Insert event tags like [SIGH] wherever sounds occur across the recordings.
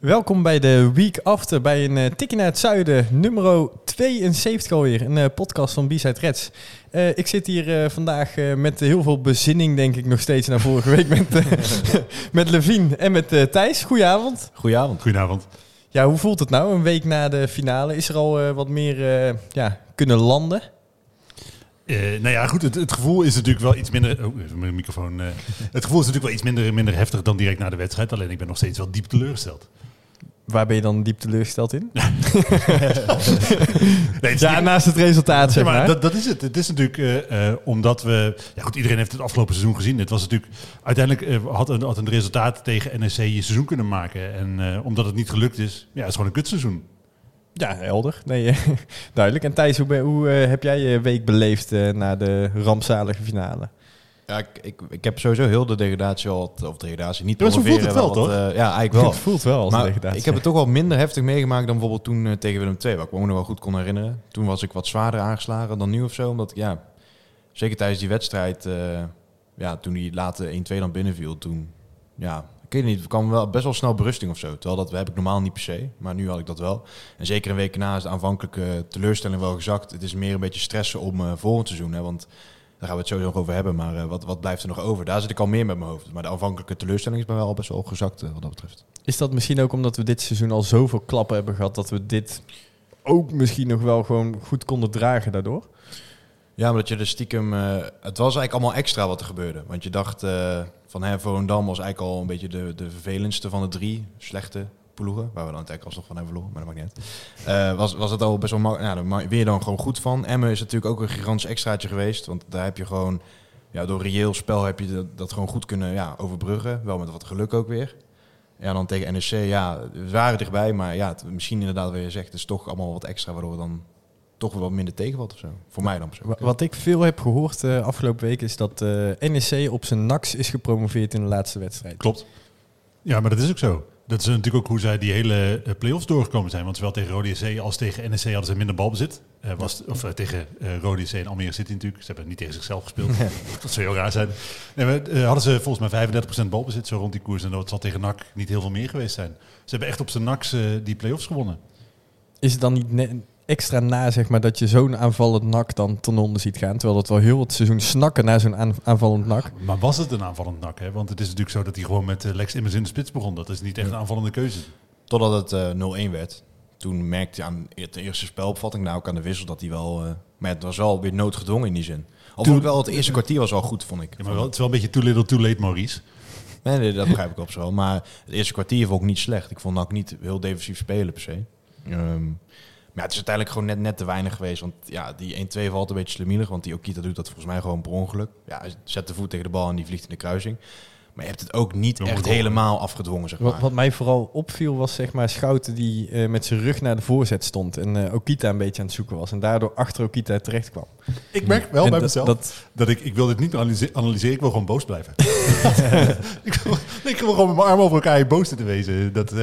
Welkom bij de Week After bij een uh, tikje naar het zuiden, nummer 72 alweer, een uh, podcast van B-Side Reds. Uh, ik zit hier vandaag met heel veel bezinning, denk ik, nog steeds naar vorige week met, [LAUGHS] met Levine en met Thijs. Goedenavond. Goedenavond. Goedenavond. Ja, hoe voelt het nou, een week na de finale? Is er al wat meer ja, kunnen landen? Uh, nou ja, goed, het, het, gevoel is natuurlijk wel iets minder. Oh, even mijn microfoon. Uh, het gevoel is natuurlijk wel iets minder, minder heftig dan direct na de wedstrijd. Alleen ik ben nog steeds wel diep teleurgesteld. Waar ben je dan diep teleurgesteld in? [LAUGHS] nee, ja, naast het resultaat, zeg maar. Dat, dat, is het. Het is natuurlijk uh, omdat we... Ja goed, iedereen heeft het afgelopen seizoen gezien. Het was natuurlijk... Uiteindelijk uh, had, een, had een resultaat tegen NEC je seizoen kunnen maken. En uh, omdat het niet gelukt is, ja, het is gewoon een kutseizoen. Ja, helder. Nee, [LAUGHS] duidelijk. En Thijs, hoe, hoe heb jij je week beleefd na de rampzalige finale? Ja, ik, ik, ik, heb sowieso heel de degradatie al, of degradatie niet ja, voelt het wel, wat, toch? Uh, ja, eigenlijk [LAUGHS] wel. het voelt wel als maar degradatie. Ik heb het toch wel minder heftig meegemaakt dan bijvoorbeeld toen uh, tegen Willem II, wat ik me nog wel goed kon herinneren. Toen was ik wat zwaarder aangeslagen dan nu of zo, omdat ja, zeker tijdens die wedstrijd, uh, ja, toen die late 1-2 dan binnenviel, toen, ja, ik weet niet, er kwam wel best wel snel berusting of zo. Terwijl dat heb ik normaal niet per se, maar nu had ik dat wel. En zeker een week na is de aanvankelijke teleurstelling wel gezakt. Het is meer een beetje stressen om uh, volgend seizoen, hè, want daar gaan we het sowieso nog over hebben. Maar uh, wat, wat blijft er nog over? Daar zit ik al meer met mijn hoofd. Maar de aanvankelijke teleurstelling is bij wel al best wel gezakt uh, wat dat betreft. Is dat misschien ook omdat we dit seizoen al zoveel klappen hebben gehad... dat we dit ook misschien nog wel gewoon goed konden dragen daardoor? Ja, omdat je de stiekem... Uh, het was eigenlijk allemaal extra wat er gebeurde. Want je dacht van hè, Volendam was eigenlijk al een beetje de, de vervelendste van de drie slechte ploegen, waar we dan eigenlijk alsnog van hebben verloren, maar dat maakt niet. Uh, was, was het al best wel makkelijk. Nou, weer dan gewoon goed van. Emmen is natuurlijk ook een gigantisch extraatje geweest, want daar heb je gewoon, ja, door reëel spel heb je dat, dat gewoon goed kunnen ja, overbruggen. Wel met wat geluk ook weer. Ja, dan tegen NEC, ja, we waren dichtbij, maar ja, het, misschien inderdaad wat je zegt, is toch allemaal wat extra, waardoor we dan toch wel minder tegenvalt of zo. Voor mij dan persoonlijk. Wat ik veel heb gehoord uh, afgelopen week is dat uh, NEC op zijn NAX is gepromoveerd in de laatste wedstrijd. Klopt. Ja, maar dat is ook zo. Dat is natuurlijk ook hoe zij die hele uh, play-offs doorgekomen zijn. Want zowel tegen Rode SC als tegen NEC hadden ze minder balbezit. Uh, was, of uh, tegen Rode SC en Almere City natuurlijk. Ze hebben niet tegen zichzelf gespeeld. [LAUGHS] dat zou heel raar zijn. Nee, we, hadden ze volgens mij 35% balbezit zo rond die koers. En dat zal tegen NAC niet heel veel meer geweest zijn. Ze hebben echt op zijn NACs die play-offs gewonnen. Is het dan niet extra na, zeg maar, dat je zo'n aanvallend nak dan ten onder ziet gaan. Terwijl dat wel heel het seizoen snakken naar zo'n aanvallend nak. Maar was het een aanvallend nak? Hè? Want het is natuurlijk zo dat hij gewoon met uh, Lex Immers in de spits begon. Dat is niet echt een aanvallende keuze. Totdat het uh, 0-1 werd. Toen merkte je aan de eerste spelopvatting, nou ook aan de wissel, dat hij wel... Uh, maar het was wel weer noodgedwongen in die zin. Al wel het eerste kwartier was wel goed, vond ik. Ja, maar wel, het is wel een beetje too little too late, Maurice. Nee, nee dat begrijp ik op zo. Maar het eerste kwartier vond ik niet slecht. Ik vond ook niet heel defensief spelen per se. Um, maar het is uiteindelijk gewoon net, net te weinig geweest. Want ja, die 1-2 valt een beetje slemielig. Want die Okita doet dat volgens mij gewoon per ongeluk. Ja, hij zet de voet tegen de bal en die vliegt in de kruising. Maar je hebt het ook niet echt helemaal afgedwongen, zeg maar. Wat, wat, mij vooral opviel was, zeg maar, Schouten die uh, met zijn rug naar de voorzet stond. En uh, Okita een beetje aan het zoeken was. En daardoor achter Okita terecht kwam. Ik merk wel bij mezelf dat, dat, ik, ik wil dit niet analyseren. Ik wil gewoon boos blijven. [LAUGHS] ik, wil, ik wil gewoon met mijn armen over elkaar boos te wezen. Dat, uh,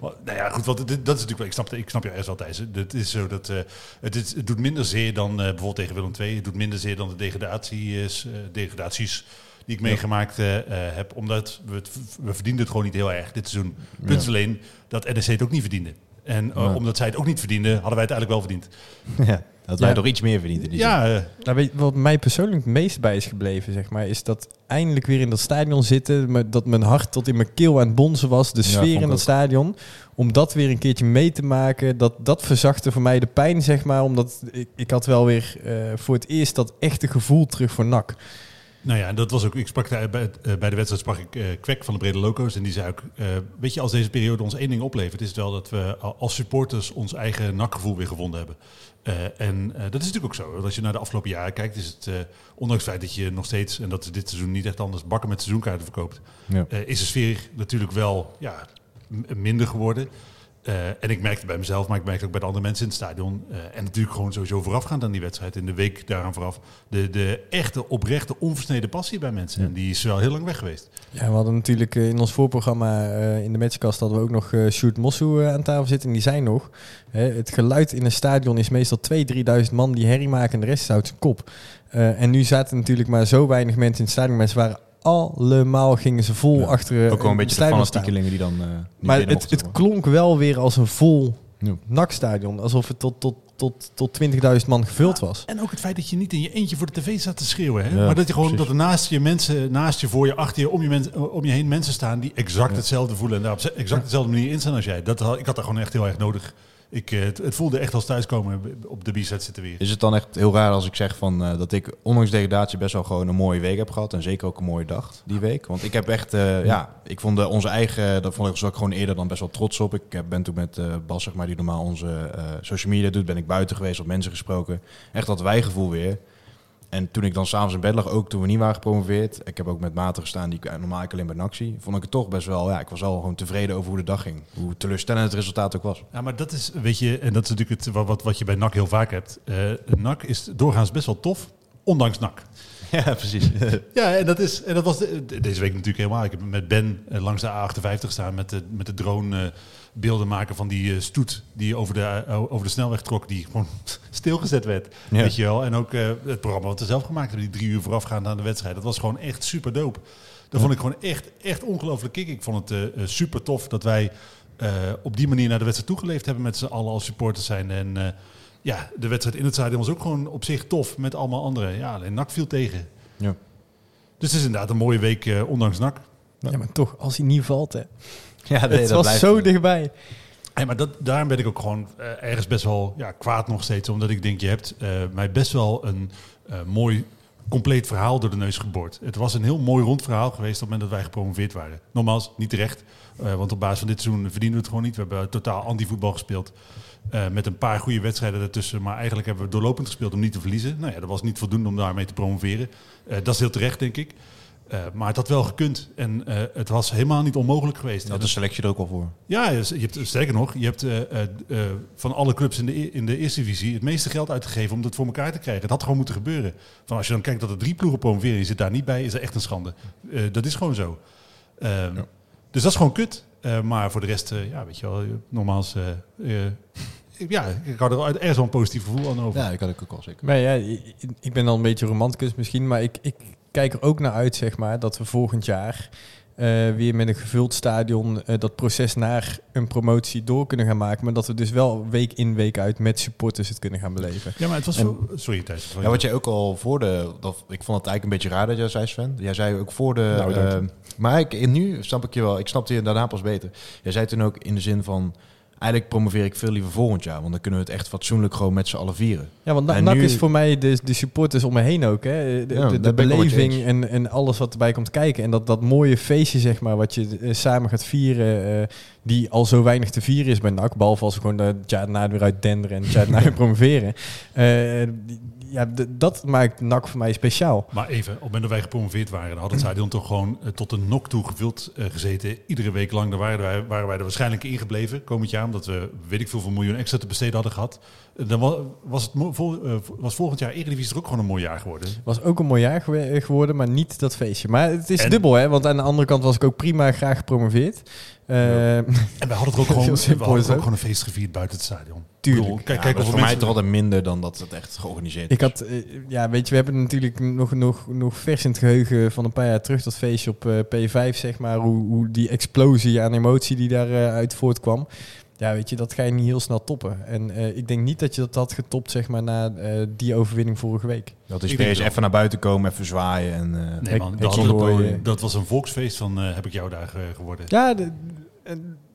nou ja, goed, want dat is natuurlijk wel... Ik snap, ik snap je ergens wel, Thijs. Het is zo dat... het, is, het doet minder zeer dan bijvoorbeeld tegen Willem II. Het doet minder zeer dan de degradatie is, degradaties die ik meegemaakt uh, heb. Omdat we, het, we verdienden het gewoon niet heel erg dit seizoen. Punt alleen dat NEC het ook niet verdiende. En uh, omdat zij het ook niet verdienden, hadden wij het eigenlijk wel verdiend. [LAUGHS] Ja, dat wij toch iets meer verdienden. Ja, nou, weet, wat mij persoonlijk het meest bij is gebleven, zeg maar, is dat eindelijk weer in dat stadion zitten. Dat mijn hart tot in mijn keel aan het bonzen was. De sfeer ja, in dat stadion. Om dat weer een keertje mee te maken. Dat, dat verzachtte voor mij de pijn, zeg maar. Omdat ik, ik had wel weer voor het eerst dat echte gevoel terug voor NAC. Nou ja, dat was ook. Ik sprak daar bij, uh, bij de wedstrijd sprak ik uh, Kwek van de Brede Loco's. En die zei ook: uh, Weet je, als deze periode ons één ding oplevert, is het wel dat we als supporters ons eigen nakgevoel weer gevonden hebben. en dat is natuurlijk ook zo. Want als je naar de afgelopen jaren kijkt, is het, ondanks het feit dat je nog steeds, en dat dit seizoen niet echt anders, bakken met seizoenkaarten verkoopt, ja. is de sfeer natuurlijk wel ja, minder geworden. Uh, en ik merkte bij mezelf, maar ik merkte ook bij de andere mensen in het stadion. Uh, en natuurlijk gewoon sowieso voorafgaand aan die wedstrijd. In de week daaraan vooraf. De, de echte, oprechte, onversneden passie bij mensen. En die is wel heel lang weg geweest. Ja, we hadden natuurlijk uh, in ons voorprogramma in de matchkast hadden we ook nog Sjoerd Mossou aan tafel zitten. En die zei nog, het geluid in een stadion is meestal 2.000, 3.000 man die herrie maken en de rest houdt zijn kop. en nu zaten natuurlijk maar zo weinig mensen in het stadion. Mensen waren allemaal gingen ze vol achter Ook wel een beetje de fanatiekelingen die dan... Uh, maar het, het klonk wel weer als een vol ja. nakstadion. Alsof het tot, tot, tot, tot 20.000 man gevuld was. En ook het feit dat je niet in je eentje voor de tv staat te schreeuwen. Hè? maar dat je gewoon dat er naast je mensen, naast je, voor je, achter je, om je, om je heen mensen staan die exact hetzelfde voelen. En daar op exact dezelfde manier in staan als jij. Dat, ik had daar gewoon echt heel erg nodig ik, eh, het, het, voelde echt als thuiskomen op de B-set zitten weer. Is het dan echt heel raar als ik zeg van, uh, dat ik ondanks degradatie best wel gewoon een mooie week heb gehad. En zeker ook een mooie dag die week. Want ik heb echt, uh, ja, ik vond de, onze eigen, dat vond ik ook gewoon eerder dan best wel trots op. Ik ben toen met Bas, zeg maar, die normaal onze social media doet, ben ik buiten geweest, op mensen gesproken. Echt dat wijgevoel weer. En toen ik dan s'avonds in bed lag, ook toen we niet waren gepromoveerd, ik heb ook met maten gestaan die ik normaal alleen bij NACtie, vond ik het toch best wel, ja, ik was al gewoon tevreden over hoe de dag ging. Hoe teleurstellend het resultaat ook was. Ja, maar dat is, weet je, en dat is natuurlijk het, wat, wat je bij NAC heel vaak hebt. Uh, NAC is doorgaans best wel tof, ondanks NAC. [LAUGHS] Ja, precies. [LAUGHS] ja, en dat, is, en dat was deze week natuurlijk helemaal. Ik heb met Ben eh, langs de A58 gestaan met de, met de drone beelden maken van die uh, stoet die over de, over de snelweg trok, die gewoon [LAUGHS] stilgezet werd. Weet je wel. En ook het programma wat we zelf gemaakt hebben, die drie uur voorafgaand aan de wedstrijd. Dat was gewoon echt super dope. Dat vond ik gewoon echt, echt ongelooflijk kick. Ik vond het super tof dat wij op die manier naar de wedstrijd toegeleefd hebben met z'n allen als supporters zijn. En ja, de wedstrijd in het stadion was ook gewoon op zich tof met allemaal anderen. Ja, alleen NAC viel tegen. Ja. Dus het is inderdaad een mooie week, uh, ondanks NAC. Ja, maar toch, als hij niet valt, hè. Ja, nee, het was zo dichtbij. Hey, maar dat, daarom ben ik ook gewoon uh, ergens best wel ja, kwaad nog steeds. Omdat ik denk, je hebt uh, mij best wel een mooi compleet verhaal door de neus geboord. Het was een heel mooi rond verhaal geweest op het moment dat wij gepromoveerd waren. Nogmaals, niet terecht. want op basis van dit seizoen verdienen we het gewoon niet. We hebben totaal anti-voetbal gespeeld. Uh, met een paar goede wedstrijden ertussen. Maar eigenlijk hebben we doorlopend gespeeld om niet te verliezen. Nou ja, dat was niet voldoende om daarmee te promoveren. Uh, dat is heel terecht, denk ik. Uh, maar het had wel gekund. En het was helemaal niet onmogelijk geweest. Dat de selectie er ook al voor. Ja, je hebt, sterker nog, je hebt van alle clubs in de, in de eerste divisie het meeste geld uitgegeven om dat voor elkaar te krijgen. Het had gewoon moeten gebeuren. Van als je dan kijkt dat er drie ploegen promoveren en je zit daar niet bij, is dat echt een schande. dat is gewoon zo. Ehm, ja. Dus dat is gewoon kut. Uh, maar voor de rest, uh, ja, weet je wel, nogmaals, uh, ja, ik had er ergens wel een positief gevoel aan over. Ja, ik had ik ook al zeker. Maar ja, ik ben dan een beetje romanticus misschien, maar ik, ik kijk er ook naar uit, zeg maar, dat we volgend jaar uh, weer met een gevuld stadion uh, dat proces naar een promotie door kunnen gaan maken. Maar dat we dus wel week in, week uit met supporters het kunnen gaan beleven. Ja, maar het was... En, sorry, Thijs. Ja, wat jij ook al voor de... Dat, ik vond het eigenlijk een beetje raar dat jij zei, Sven. Jij zei ook voor de... Nou, uh, maar ik, nu snap ik je wel. Ik snapte je daarna pas beter. Jij zei toen ook in de zin van eigenlijk promoveer ik veel liever volgend jaar. Want dan kunnen we het echt fatsoenlijk gewoon met z'n allen vieren. Ja, want NAC nu... is voor mij de, de supporters om me heen ook. Hè? De, ja, de, de beleving en, en alles wat erbij komt kijken. En dat, dat mooie feestje, zeg maar, wat je uh, samen gaat vieren. Uh, die al zo weinig te vieren is bij NAC. Behalve als we gewoon het jaar na weer uit denderen en het jaar na promoveren. Uh, ja, dat maakt NAC voor mij speciaal. Maar even, op het moment dat wij gepromoveerd waren, dan had het stadion toch gewoon uh, tot een nok toe gevuld uh, gezeten. Iedere week lang, daar waren wij, waren wij er waarschijnlijk ingebleven komend jaar, omdat we weet ik veel voor miljoen extra te besteden hadden gehad. Uh, dan was, het vol, was volgend jaar Eredivisie er ook gewoon een mooi jaar geworden. Was ook een mooi jaar geworden, maar niet dat feestje. Maar het is dubbel, hè? Want aan de andere kant was ik ook prima graag gepromoveerd. Uh, en [LAUGHS] we hadden er ook gewoon, we hadden ook gewoon een feest gevierd buiten het stadion. Tuurlijk. Kijk, kijk ja, voor mij toch altijd minder dan dat het echt georganiseerd ik had, uh, ja, weet je, we hebben natuurlijk nog, nog, nog vers in het geheugen van een paar jaar terug dat feestje op uh, P5, zeg maar, hoe, hoe die explosie aan emotie die daaruit uit voortkwam. Ja, weet je, dat ga je niet heel snel toppen. En ik denk niet dat je dat had getopt, zeg maar, na die overwinning vorige week. Dat is weer even naar buiten komen, even zwaaien en... nee man, dat, dat, was een volksfeest van heb ik jou daar geworden. Ja, de,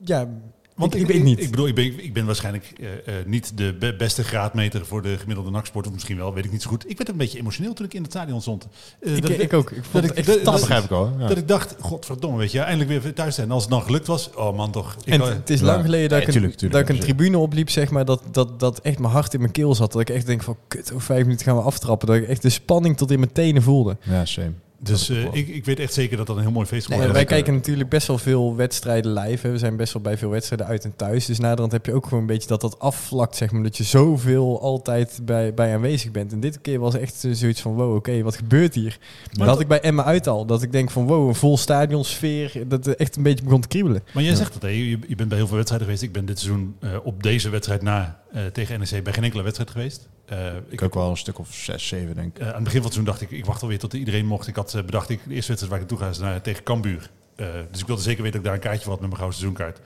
ja, Want ik, ik, ik weet niet. Ik bedoel, ik ben, ik ben waarschijnlijk eh, eh, niet de be- beste graadmeter voor de gemiddelde nachtsport. Of misschien wel, weet ik niet zo goed. Ik werd een beetje emotioneel toen ik in het stadion stond. Eh, ik, dat- ik ook. Ik vond ik- dat- Dat fantastisch. begrijp ik wel. Ja. Dat ik dacht, godverdomme, weet je, eindelijk weer thuis zijn. En als het dan gelukt was, oh man toch. Ik, En het- is Ja. lang geleden dat, ik, een, tuurlijk, tuurlijk, dat ik een tribune opliep, zeg maar, dat, dat, dat echt mijn hart in mijn keel zat. Dat ik echt denk van, kut, over vijf minuten gaan we aftrappen. Dat ik echt de spanning tot in mijn tenen voelde. Ja, same. Dus eh, ik, ik weet echt zeker dat dat een heel mooi feest Nee, wordt. wij dat kijken natuurlijk best wel veel wedstrijden live. Hè. We zijn best wel bij veel wedstrijden uit en thuis. Dus naderhand heb je ook gewoon een beetje dat dat afvlakt, zeg maar. Dat je zoveel altijd bij, bij aanwezig bent. En dit keer was echt eh, zoiets van, wow, oké, wat gebeurt hier? Dat had ik bij Emma uit al. Dat ik denk van, wow, een vol stadionsfeer. Dat het echt een beetje begon te kriebelen. Maar jij zegt hè? Je, je bent bij heel veel wedstrijden geweest. Ik ben dit seizoen eh, op deze wedstrijd na tegen NEC bij geen enkele wedstrijd geweest. Eh, Ik ook wel een stuk of zes, zeven, denk ik. Eh, aan het begin van het seizoen dacht ik, ik wacht alweer tot iedereen mocht. Ik had eh, bedacht, ik, de eerste wedstrijd waar ik naartoe ga is naar, tegen Cambuur. Eh, dus ik wilde zeker weten dat ik daar een kaartje voor had met mijn gouden seizoenkaart.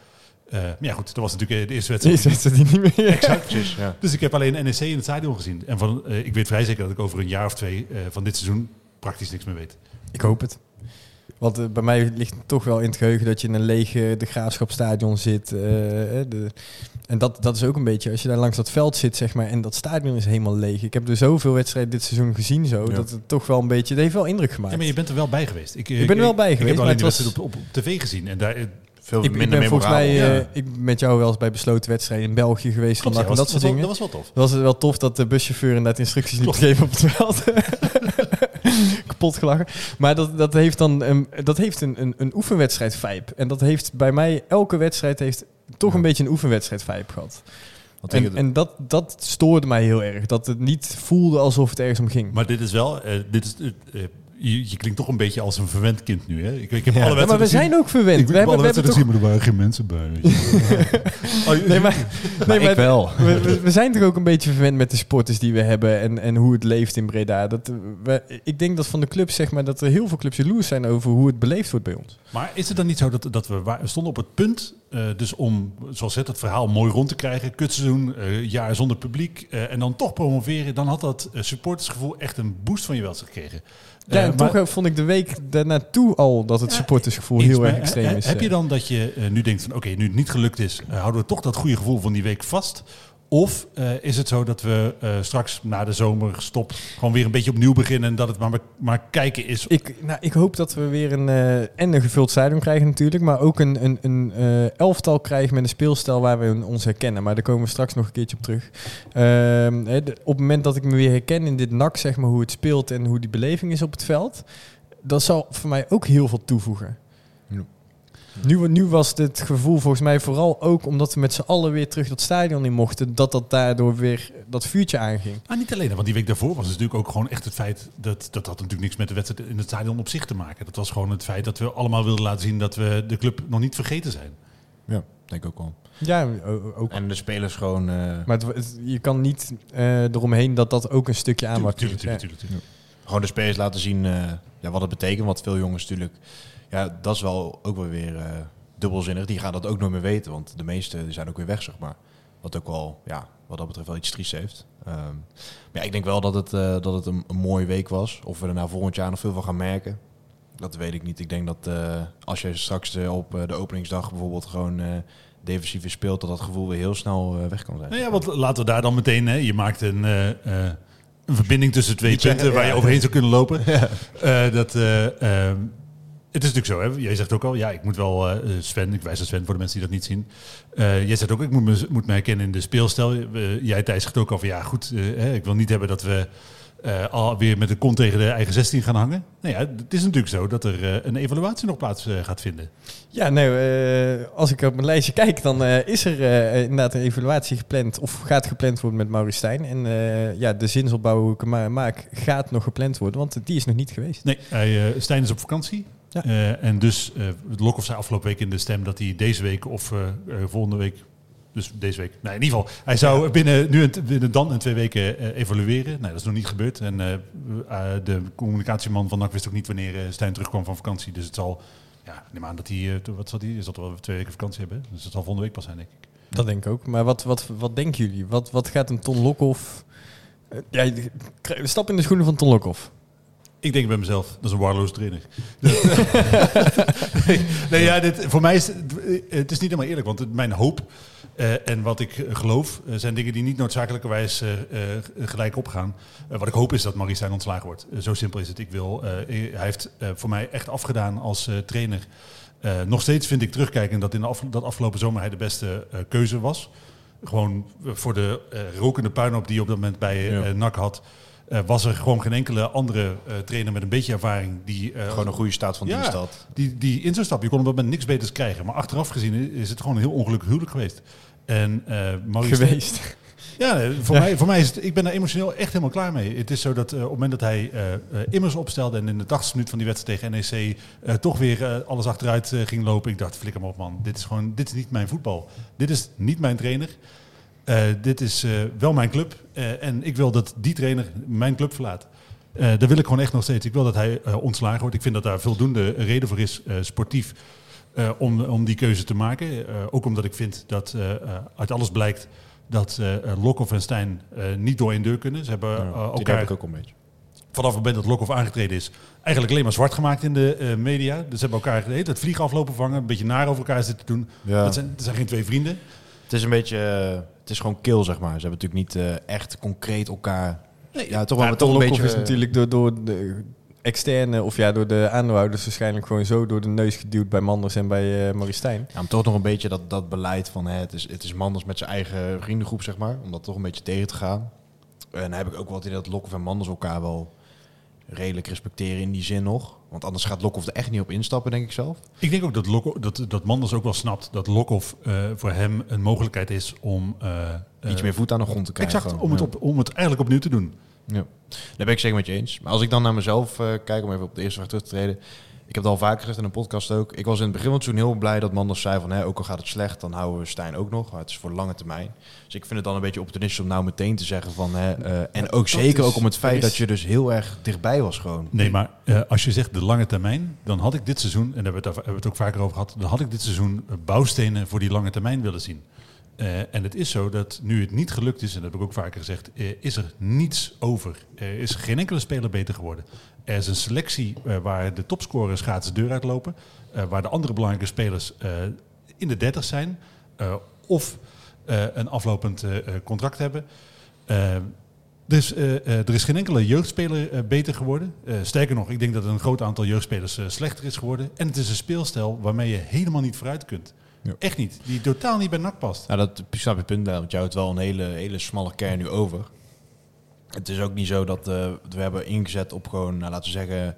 Eh, maar ja goed, dat was natuurlijk eh, de eerste wedstrijd. Deze wedstrijd die niet meer. Exact. [LAUGHS] Precies, ja. Dus ik heb alleen NEC in het stadion gezien. En van, eh, ik weet vrij zeker dat ik over een jaar of twee eh, van dit seizoen praktisch niks meer weet. Ik hoop het. Want eh, bij mij ligt het toch wel in het geheugen dat je in een lege de Graafschapstadion zit. eh, eh, de, en dat, dat is ook een beetje, als je daar langs dat veld zit, zeg maar, en dat stadion is helemaal leeg. Ik heb er zoveel wedstrijden dit seizoen gezien, zo, Ja. dat het toch wel een beetje, dat heeft wel indruk gemaakt. Ja, maar je bent er wel bij geweest. Ik, Ik ben er wel bij Ik geweest, heb maar alleen was- wedstrijd op, op, op tv gezien. En daar, eh, Veel ik, ik minder ben volgens mij ja. eh, ik ben met jou wel eens bij besloten wedstrijden in België geweest. klopt, dat, was, dat soort was dingen. dat was wel tof. was het wel tof dat de buschauffeur inderdaad instructies Klopt. geven op het veld. [LAUGHS] Kapot gelachen. Maar dat, dat heeft dan een, dat heeft een, een, een oefenwedstrijd vibe. En dat heeft bij mij, elke wedstrijd heeft toch een beetje een oefenwedstrijd vibe gehad. En, en dat, dat stoorde mij heel erg. Dat het niet voelde alsof het ergens om ging. Maar dit is wel, eh, dit is, eh, eh, je, je klinkt toch een beetje als een verwend kind nu. Hè? Ik, ik heb Ja. alle Ja, maar we zijn ook verwend. Ik we heb hebben, alle we hebben wedstrijden toch... gezien, maar er waren geen mensen bij. weet je. [LAUGHS] Oh, Nee, maar, [LAUGHS] nee, maar ik wel. We, we- we zijn toch ook een beetje verwend met de sporters die we hebben en, en hoe het leeft in Breda. Dat, eh, we, ik denk dat van de clubs, zeg maar, dat er heel veel clubs jaloers zijn over hoe het beleefd wordt bij ons. Maar is het dan niet zo dat, dat we, stonden op het punt, eh, dus om, zoals het, het verhaal mooi rond te krijgen, kutseizoen, eh jaar zonder publiek, eh, en dan toch promoveren, dan had dat supportersgevoel echt een boost van je welzijn gekregen. Ja, Eh, en toch eh, vond ik de week daarnaartoe al dat het supportersgevoel heel erg he- extreem he- is. Heb je eh. dan dat je eh, nu denkt van oké, nu het niet gelukt is, eh, houden we toch dat goede gevoel van die week vast? Of eh, is het zo dat we eh, straks na de zomer stop gewoon weer een beetje opnieuw beginnen en dat het maar, maar kijken is? Ik, nou, ik hoop dat we weer een, eh, en een gevuld stadion krijgen natuurlijk, maar ook een, een, een elftal krijgen met een speelstijl waar we ons herkennen. Maar daar komen we straks nog een keertje op terug. Ehm, op het moment dat ik me weer herken in dit NAC, zeg maar, hoe het speelt en hoe die beleving is op het veld, dat zal voor mij ook heel veel toevoegen. Nu, nu was dit gevoel volgens mij vooral ook omdat we met z'n allen weer terug dat stadion in mochten, dat dat daardoor weer dat vuurtje aanging. Ah, niet alleen, want die week daarvoor was het natuurlijk ook gewoon echt het feit dat dat had natuurlijk niks met de wedstrijd in het stadion op zich te maken. Dat was gewoon het feit dat we allemaal wilden laten zien dat we de club nog niet vergeten zijn. Ja, denk ik ook wel. Ja, ook. En de spelers gewoon... eh, Maar het, het- je kan niet eh, eromheen dat dat ook een stukje aanwakkert. Tuurlijk, tuurlijk, tuurlijk, tuurlijk. gewoon de spelers laten zien eh, ja, wat het betekent. Want veel jongens natuurlijk... Ja, dat is wel ook wel weer eh, dubbelzinnig. Die gaan dat ook nooit meer weten. Want de meeste die zijn ook weer weg, zeg maar. Wat ook wel, ja, wat dat betreft wel iets triest heeft. Ehm, maar ja, ik denk wel dat het, eh, dat het een, een mooie week was. Of we er nou volgend jaar nog veel van gaan merken. Dat weet ik niet. Ik denk dat eh, als je straks op de openingsdag bijvoorbeeld gewoon defensief weer speelt... dat dat gevoel weer heel snel weg kan zijn. Nou ja, want laten we daar dan meteen, hè, je maakt een, een verbinding tussen twee punten waar je ja. overheen zou kunnen lopen. [LAUGHS] Eh, dat, eh, ehm, het is natuurlijk zo, hè? jij zegt ook al, ja, ik moet wel, eh, Sven, ik wijs naar Sven voor de mensen die dat niet zien. Eh, jij zegt ook, ik moet me, moet me herkennen in de speelstijl. Jij Thijs zegt ook al van, ja goed, eh, hè, ik wil niet hebben dat we alweer met de kont tegen de eigen 16 gaan hangen. Nou ja, het is natuurlijk zo dat er een evaluatie nog plaats gaat vinden. Ja, nou, als ik op mijn lijstje kijk, dan is er inderdaad een evaluatie gepland, of gaat gepland worden met Maurice Stijn. En ja, de zinsopbouw hoe ik hem maak, gaat nog gepland worden, want die is nog niet geweest. Nee, hij, Stijn is op vakantie. Ja. Eh, en dus, uh, Lokhoff zei afgelopen week in de stem dat hij deze week of eh, eh, volgende week, dus deze week, nee, in ieder geval, hij zou binnen, nu en, binnen dan en twee weken eh, evalueren. Nee, dat is nog niet gebeurd. En eh, eh, de communicatieman van NAC wist ook niet wanneer eh, Stijn terugkwam van vakantie. Dus het zal, ja, neem aan dat hij, eh, wat zal hij, is dat wel twee weken vakantie hebben? Dus het zal volgende week pas zijn, denk ik. Dat denk ik ook. Maar wat, wat, wat denken jullie? Wat, wat gaat een Ton Lokhoff... eh, ja, stap in de schoenen van Ton Lokhoff. Ik denk bij mezelf, dat is een waardeloos trainer. nee, [LAUGHS] nee, ja, dit, voor mij is, het is niet helemaal eerlijk, want mijn hoop en wat ik geloof zijn dingen die niet noodzakelijkerwijs gelijk opgaan. wat ik hoop is dat Marie Stijn ontslagen wordt. zo simpel is het. Ik wil, hij heeft voor mij echt afgedaan als trainer. nog steeds vind ik terugkijken dat in de dat afgelopen zomer hij de beste keuze was. Gewoon voor de rokende puinhoop die je op dat moment bij ja. NAC had. Uh, was er gewoon geen enkele andere uh, trainer met een beetje ervaring die... Uh, gewoon een goede staat van dienst had. Die, die in zo'n stap, je kon op dat moment niks beters krijgen. Maar achteraf gezien is het gewoon een heel ongelukkig huwelijk geweest. En Maurice geweest? Ja, voor, Mij, voor mij is het, ik ben daar emotioneel echt helemaal klaar mee. Het is zo dat op het moment dat hij immers opstelde en in de 80 minuut van die wedstrijd tegen NEC toch weer alles achteruit ging lopen. Ik dacht, flikker maar op man, dit is gewoon, dit is niet mijn voetbal. Dit is niet mijn trainer. Uh, dit is uh, wel mijn club uh, en ik wil dat die trainer mijn club verlaat. daar wil ik gewoon echt nog steeds. Ik wil dat hij ontslagen wordt. Ik vind dat daar voldoende reden voor is, sportief, om, om die keuze te maken. ook omdat ik vind dat uit alles blijkt dat Lokhoff en Stijn niet door één deur kunnen. Ze hebben ja, elkaar... ik ook een beetje. Vanaf het moment dat Lokhoff aangetreden is, eigenlijk alleen maar zwart gemaakt in de media. Dus ze hebben elkaar het vliegen aflopen vangen, een beetje naar over elkaar zitten doen. Ja. Dat, zijn, dat zijn geen twee vrienden. Het is een beetje, eh, het is gewoon kill, zeg maar. Ze hebben natuurlijk niet uh, echt concreet elkaar... Nee, ja, toch wel, ja, toch een beetje... is natuurlijk door, door de externe, of ja, door de aandeelhouders waarschijnlijk gewoon zo door de neus geduwd bij Manders en bij uh, Maristijn. Ja, maar toch nog een beetje dat, dat beleid van hè, het, is, het is Manders met zijn eigen vriendengroep, zeg maar. Om dat toch een beetje tegen te gaan. En dan heb ik ook wel in dat Lokhoff en Manders elkaar wel redelijk respecteren in die zin nog. Want anders gaat Lokhoff er echt niet op instappen, denk ik zelf. Ik denk ook dat, Lokhoff, dat, dat Manders ook wel snapt dat Lokhoff uh, voor hem een mogelijkheid is om... Uh, Iets meer voet aan de grond te krijgen. Exact, om, het op, om het eigenlijk opnieuw te doen. Ja, daar ben ik zeker met je eens. Maar als ik dan naar mezelf kijk, om even op de eerste vraag terug te treden. Ik heb het al vaker gezegd in een podcast ook. Ik was in het begin van heel blij dat Manders zei van... Hè, ook al gaat het slecht, dan houden we Stijn ook nog. Maar het is voor lange termijn. Dus ik vind het dan een beetje opportunistisch om nou meteen te zeggen van... Hè, uh, en ook zeker ook om het feit dat je dus heel erg dichtbij was gewoon. Nee, maar uh, als je zegt de lange termijn... dan had ik dit seizoen, en daar hebben we, het, hebben we het ook vaker over gehad... dan had ik dit seizoen bouwstenen voor die lange termijn willen zien. Uh, en het is zo dat nu het niet gelukt is, en dat heb ik ook vaker gezegd, uh, is er niets over. Er is geen enkele speler beter geworden. Er is een selectie uh, waar de topscorers gaat de deur uitlopen, waar de andere belangrijke spelers in de 30 zijn of een aflopend contract hebben. dus er is geen enkele jeugdspeler beter geworden. sterker nog, ik denk dat een groot aantal jeugdspelers slechter is geworden. En het is een speelstijl waarmee je helemaal niet vooruit kunt. Ja. Echt niet. Die totaal niet bij NAC past. Nou, dat snap je punt, want jou het wel een hele, hele smalle kern nu over. Het is ook niet zo dat uh, we hebben ingezet op gewoon, nou, laten we zeggen,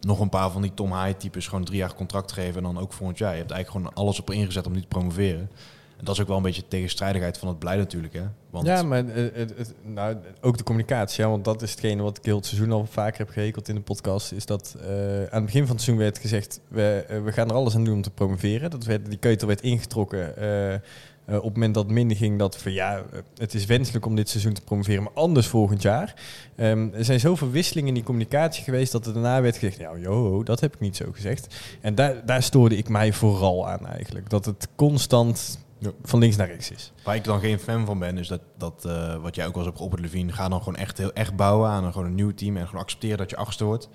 nog een paar van die Tom High types gewoon drie jaar contract geven en dan ook volgend jaar. Je hebt eigenlijk gewoon alles op ingezet om niet te promoveren. En dat is ook wel een beetje tegenstrijdigheid van het beleid natuurlijk. Hè? Want ja, maar het, nou, ook de communicatie. Ja, want dat is hetgene wat ik heel het seizoen al vaker heb gehekeld in de podcast. Is dat uh, aan het begin van het seizoen werd gezegd... we, uh, we gaan er alles aan doen om te promoveren. Dat werd, die keutel werd ingetrokken... Uh, op het moment dat het minder ging, dat van ja, het is wenselijk om dit seizoen te promoveren, maar anders volgend jaar. Um, er zijn zoveel wisselingen in die communicatie geweest dat er daarna werd gezegd, nou joh, dat heb ik niet zo gezegd. En daar, daar stoorde ik mij vooral aan eigenlijk. Dat het constant ja. van links naar rechts is. Waar ik dan geen fan van ben, is dat, dat uh, wat jij ook wel eens hebt geopperd, Levine, ga dan gewoon echt heel echt bouwen aan een, gewoon een nieuw team en gewoon accepteren dat je achtste wordt.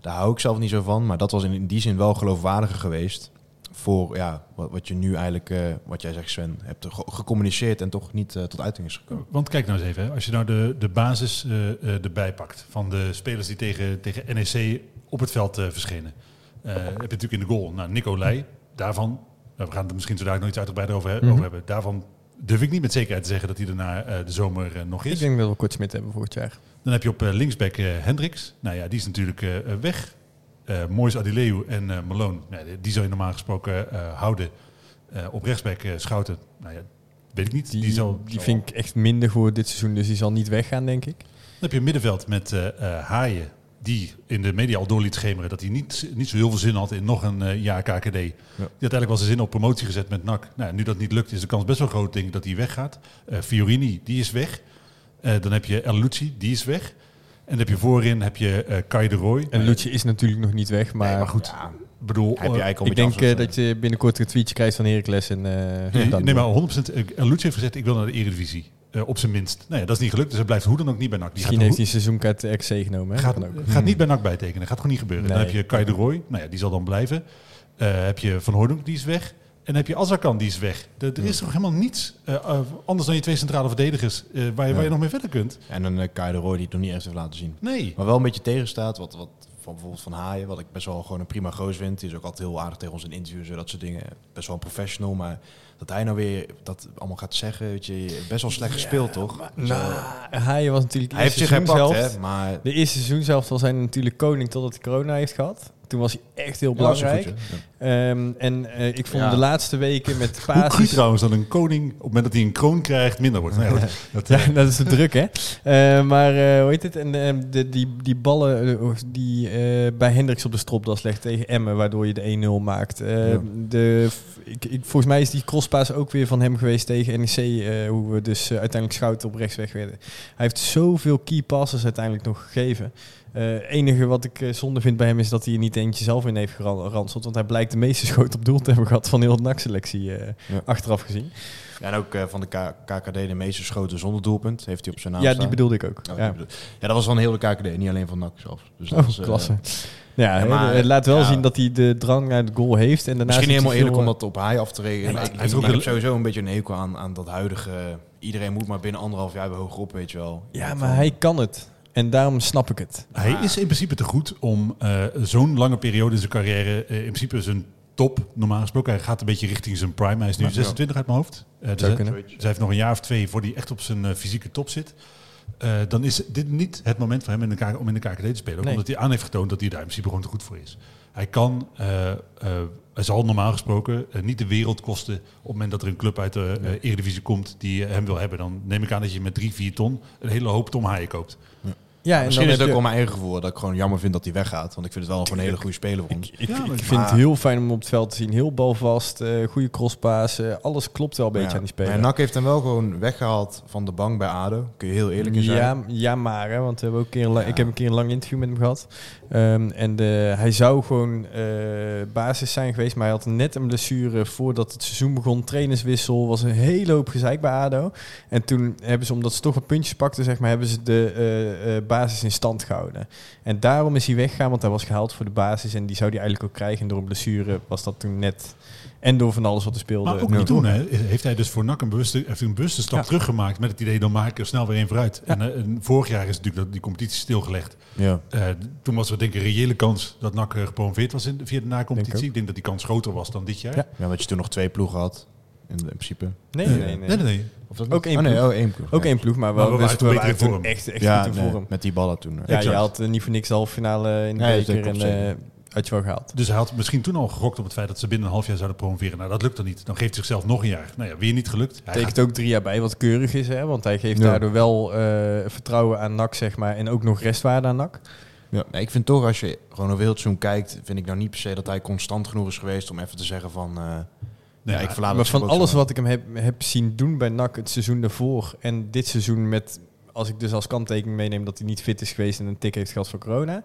Daar hou ik zelf niet zo van, maar dat was in, in die zin wel geloofwaardiger geweest voor ja, wat, wat je nu eigenlijk, uh, wat jij zegt Sven, hebt gecommuniceerd en toch niet uh, tot uiting is gekomen. Want kijk nou eens even, hè. als je nou de, de basis uh, erbij pakt van de spelers die tegen, tegen NEC op het veld verschenen. heb je natuurlijk in de goal, nou, Nicolai, daarvan we gaan het misschien zo daar nog iets uitgebreider over, mm -hmm. over, hebben. Daarvan durf ik niet met zekerheid te zeggen dat hij er na uh, de zomer uh, nog is. Ik denk dat we kort Smit hebben volgend jaar. Dan heb je op uh, linksback Hendricks. Nou ja, die is natuurlijk weg. Mois Adileu en Malone, nou, die zou je normaal gesproken houden. op rechtsback Schouten, nou ja, weet ik niet. Die, die, zal, die vind ik echt minder voor dit seizoen, dus die zal niet weggaan, denk ik. Dan heb je middenveld met Haaien, die in de media al door liet schemeren dat hij niet, niet zo heel veel zin had in nog een uh, jaar KKD. Die had eigenlijk wel zijn zin op promotie gezet met NAC. Nou, nu dat niet lukt, is de kans best wel groot denk ik, dat hij weggaat. Uh, Fiorini, die is weg. Uh, dan heb je El Lucci, die is weg. En dan heb je voorin heb je uh, Kai de Roy. En Lucci is natuurlijk nog niet weg, maar, nee, maar goed. Ja, bedoel, heb je eigenlijk ik denk dat je binnenkort een tweetje krijgt van Heracles. En, nee, nee, maar 100%. El Lucci heeft gezegd, ik wil naar de Eredivisie. Uh, op zijn minst. Nou ja, dat is niet gelukt, dus hij blijft hoe dan ook niet bij NAC. Die Misschien heeft hij seizoenkaart RC genomen. Hè? Gaat, ook. gaat niet bij NAC bijtekenen, gaat gewoon niet gebeuren. Nee. Dan heb je Kai de Roy, nou ja, die zal dan blijven. Uh, heb je Van Hoornhoek, die is weg. En dan heb je Azarkan, die is weg. Er, er is toch helemaal niets eh, eh, anders dan je twee centrale verdedigers eh, waar, je, waar je nog mee verder kunt. En een uh, Kai de Roy die het nog niet echt heeft laten zien. Nee. Maar wel een beetje tegenstaat. Wat, wat van bijvoorbeeld van Haaien, wat ik best wel gewoon een prima goos vind. Die is ook altijd heel aardig tegen ons in interviews en dat soort dingen. Best wel een professional, maar dat hij nou weer dat allemaal gaat zeggen, weet je, best wel slecht gespeeld, toch? Maar, nou, hij was natuurlijk hij heeft zich herpakt, hè, maar de eerste seizoen zelf was hij natuurlijk koning totdat hij corona heeft gehad. Toen was hij echt heel belangrijk. Ja, goed, ja. um, en uh, ik vond ja. de laatste weken met Paas... Hoe goed trouwens dat een koning, op het moment dat hij een kroon krijgt, minder wordt. Nee, dat, [LAUGHS] ja, dat [LAUGHS] is de druk, hè. Uh, maar uh, hoe heet het? En de, die, die ballen die bij Hendricks op de stropdas legt tegen Emmen, waardoor je de 1-0 maakt. de, ik, ik, volgens mij is die crosspaas ook weer van hem geweest tegen NEC, hoe we dus uiteindelijk schouten op rechtsweg werden. Hij heeft zoveel key passes uiteindelijk nog gegeven. Het uh, enige wat ik uh, zonde vind bij hem is dat hij er niet eentje zelf in heeft geranseld. Want hij blijkt de meeste [LAUGHS] schoten op doel te hebben gehad van heel de NAC-selectie uh, ja. achteraf gezien. Ja, en ook van de K KKD de meeste schoten zonder doelpunt. Heeft hij op zijn naam Ja, staan. die bedoelde ik ook. Oh, ja. Dat was van heel de KKD, niet alleen van NAC zelf. Dus dat oh, was, klasse. Ja, ja maar, het laat wel ja. zien dat hij de drang naar de goal heeft. En Misschien niet helemaal eerlijk om dat op hij af te rekenen. Ja, ik, ik, ik heb sowieso een beetje een hekel aan, aan dat huidige... Iedereen moet maar binnen anderhalf jaar weer hoger op, weet je wel. Ja, maar hij kan het. En daarom snap ik het. Hij ah. is in principe te goed om uh, zo'n lange periode in zijn carrière, uh, in principe zijn top, normaal gesproken. Hij gaat een beetje richting zijn prime. Hij is nu ja, 26 uit mijn hoofd. Uh, dus, hij, dus hij heeft nog een jaar of twee voor hij echt op zijn fysieke top zit. dan is dit niet het moment voor hem in de om in de KKD te spelen. Nee. Omdat hij aan heeft getoond dat hij daar in principe gewoon te goed voor is. Hij kan, hij zal normaal gesproken niet de wereld kosten op het moment dat er een club uit de. Eredivisie komt die hem wil hebben. Dan neem ik aan dat je met drie, vier ton een hele hoop Tom Haaien koopt. Ja. Ja, en Misschien is het ook wel mijn eigen gevoel dat ik gewoon jammer vind dat hij weggaat. Want ik vind het wel gewoon een hele goede speler voor ons. Ik, ik, ja, ik vind het heel fijn om op het veld te zien. Heel balvast, uh, goede crosspaas. Uh, alles klopt wel een beetje ja. aan die speler. Maar Nak heeft hem wel gewoon weggehaald van de bank bij ADO. Kun je heel eerlijk in zijn. Ja, ja maar. Hè, want we hebben ook een keer, ik heb een keer een lang interview met hem gehad. Um, en de, hij zou gewoon uh, basis zijn geweest. Maar hij had net een blessure voordat het seizoen begon. Trainerswissel. Was een hele hoop gezeik bij ADO. En toen hebben ze, omdat ze toch wat puntjes pakten, zeg maar, hebben ze de basis in stand gehouden. En daarom is hij weggegaan, want hij was gehaald voor de basis en die zou hij eigenlijk ook krijgen. En door een blessure was dat toen net. En door van alles wat er speelde. Maar ook niet toen, hè, heeft hij dus voor NAC een bewuste, heeft een bewuste stap ja. teruggemaakt met het idee, dan maak ik er snel weer één vooruit. Ja. En, en, vorig jaar is natuurlijk dat, die competitie stilgelegd. Ja. Uh, toen was er denk ik een reële kans dat NAC gepromoveerd was in, via de na-competitie. Denk ik, ik denk dat die kans groter was dan dit jaar. Ja, ja je toen nog twee ploegen had. In, in principe. Nee, nee, nee. nee, nee, nee. Of dat ook één ploeg. Oh, nee, oh, één ploeg. Ook één ploeg, maar, wel, maar we waren toen beter in vorm. Echt, echt ja, goed in nee, vorm. met die ballen toen. Ja, je had uh, niet voor niks de halve finale in de nee, beker en uh, had je wel gehaald. Dus hij had misschien toen al gegokt op het feit dat ze binnen een half jaar zouden promoveren. Nou, dat lukt dan niet. Dan geeft hij zichzelf nog een jaar. Nou ja, weer niet gelukt. Hij tekent ook drie jaar bij, wat keurig is, hè? Want hij geeft ja. daardoor wel uh, vertrouwen aan NAC, zeg maar, en ook nog restwaarde aan NAC. Ja, nee, ik vind toch, als je gewoon een wereldseizoen kijkt, vind ik nou niet per se dat hij constant genoeg is geweest om even te zeggen van... Uh, Nee, ja, ik verlaat maar van alles wat ik hem heb, heb zien doen bij NAC het seizoen daarvoor en dit seizoen met, als ik dus als kanttekening meeneem dat hij niet fit is geweest en een tik heeft gehad voor corona,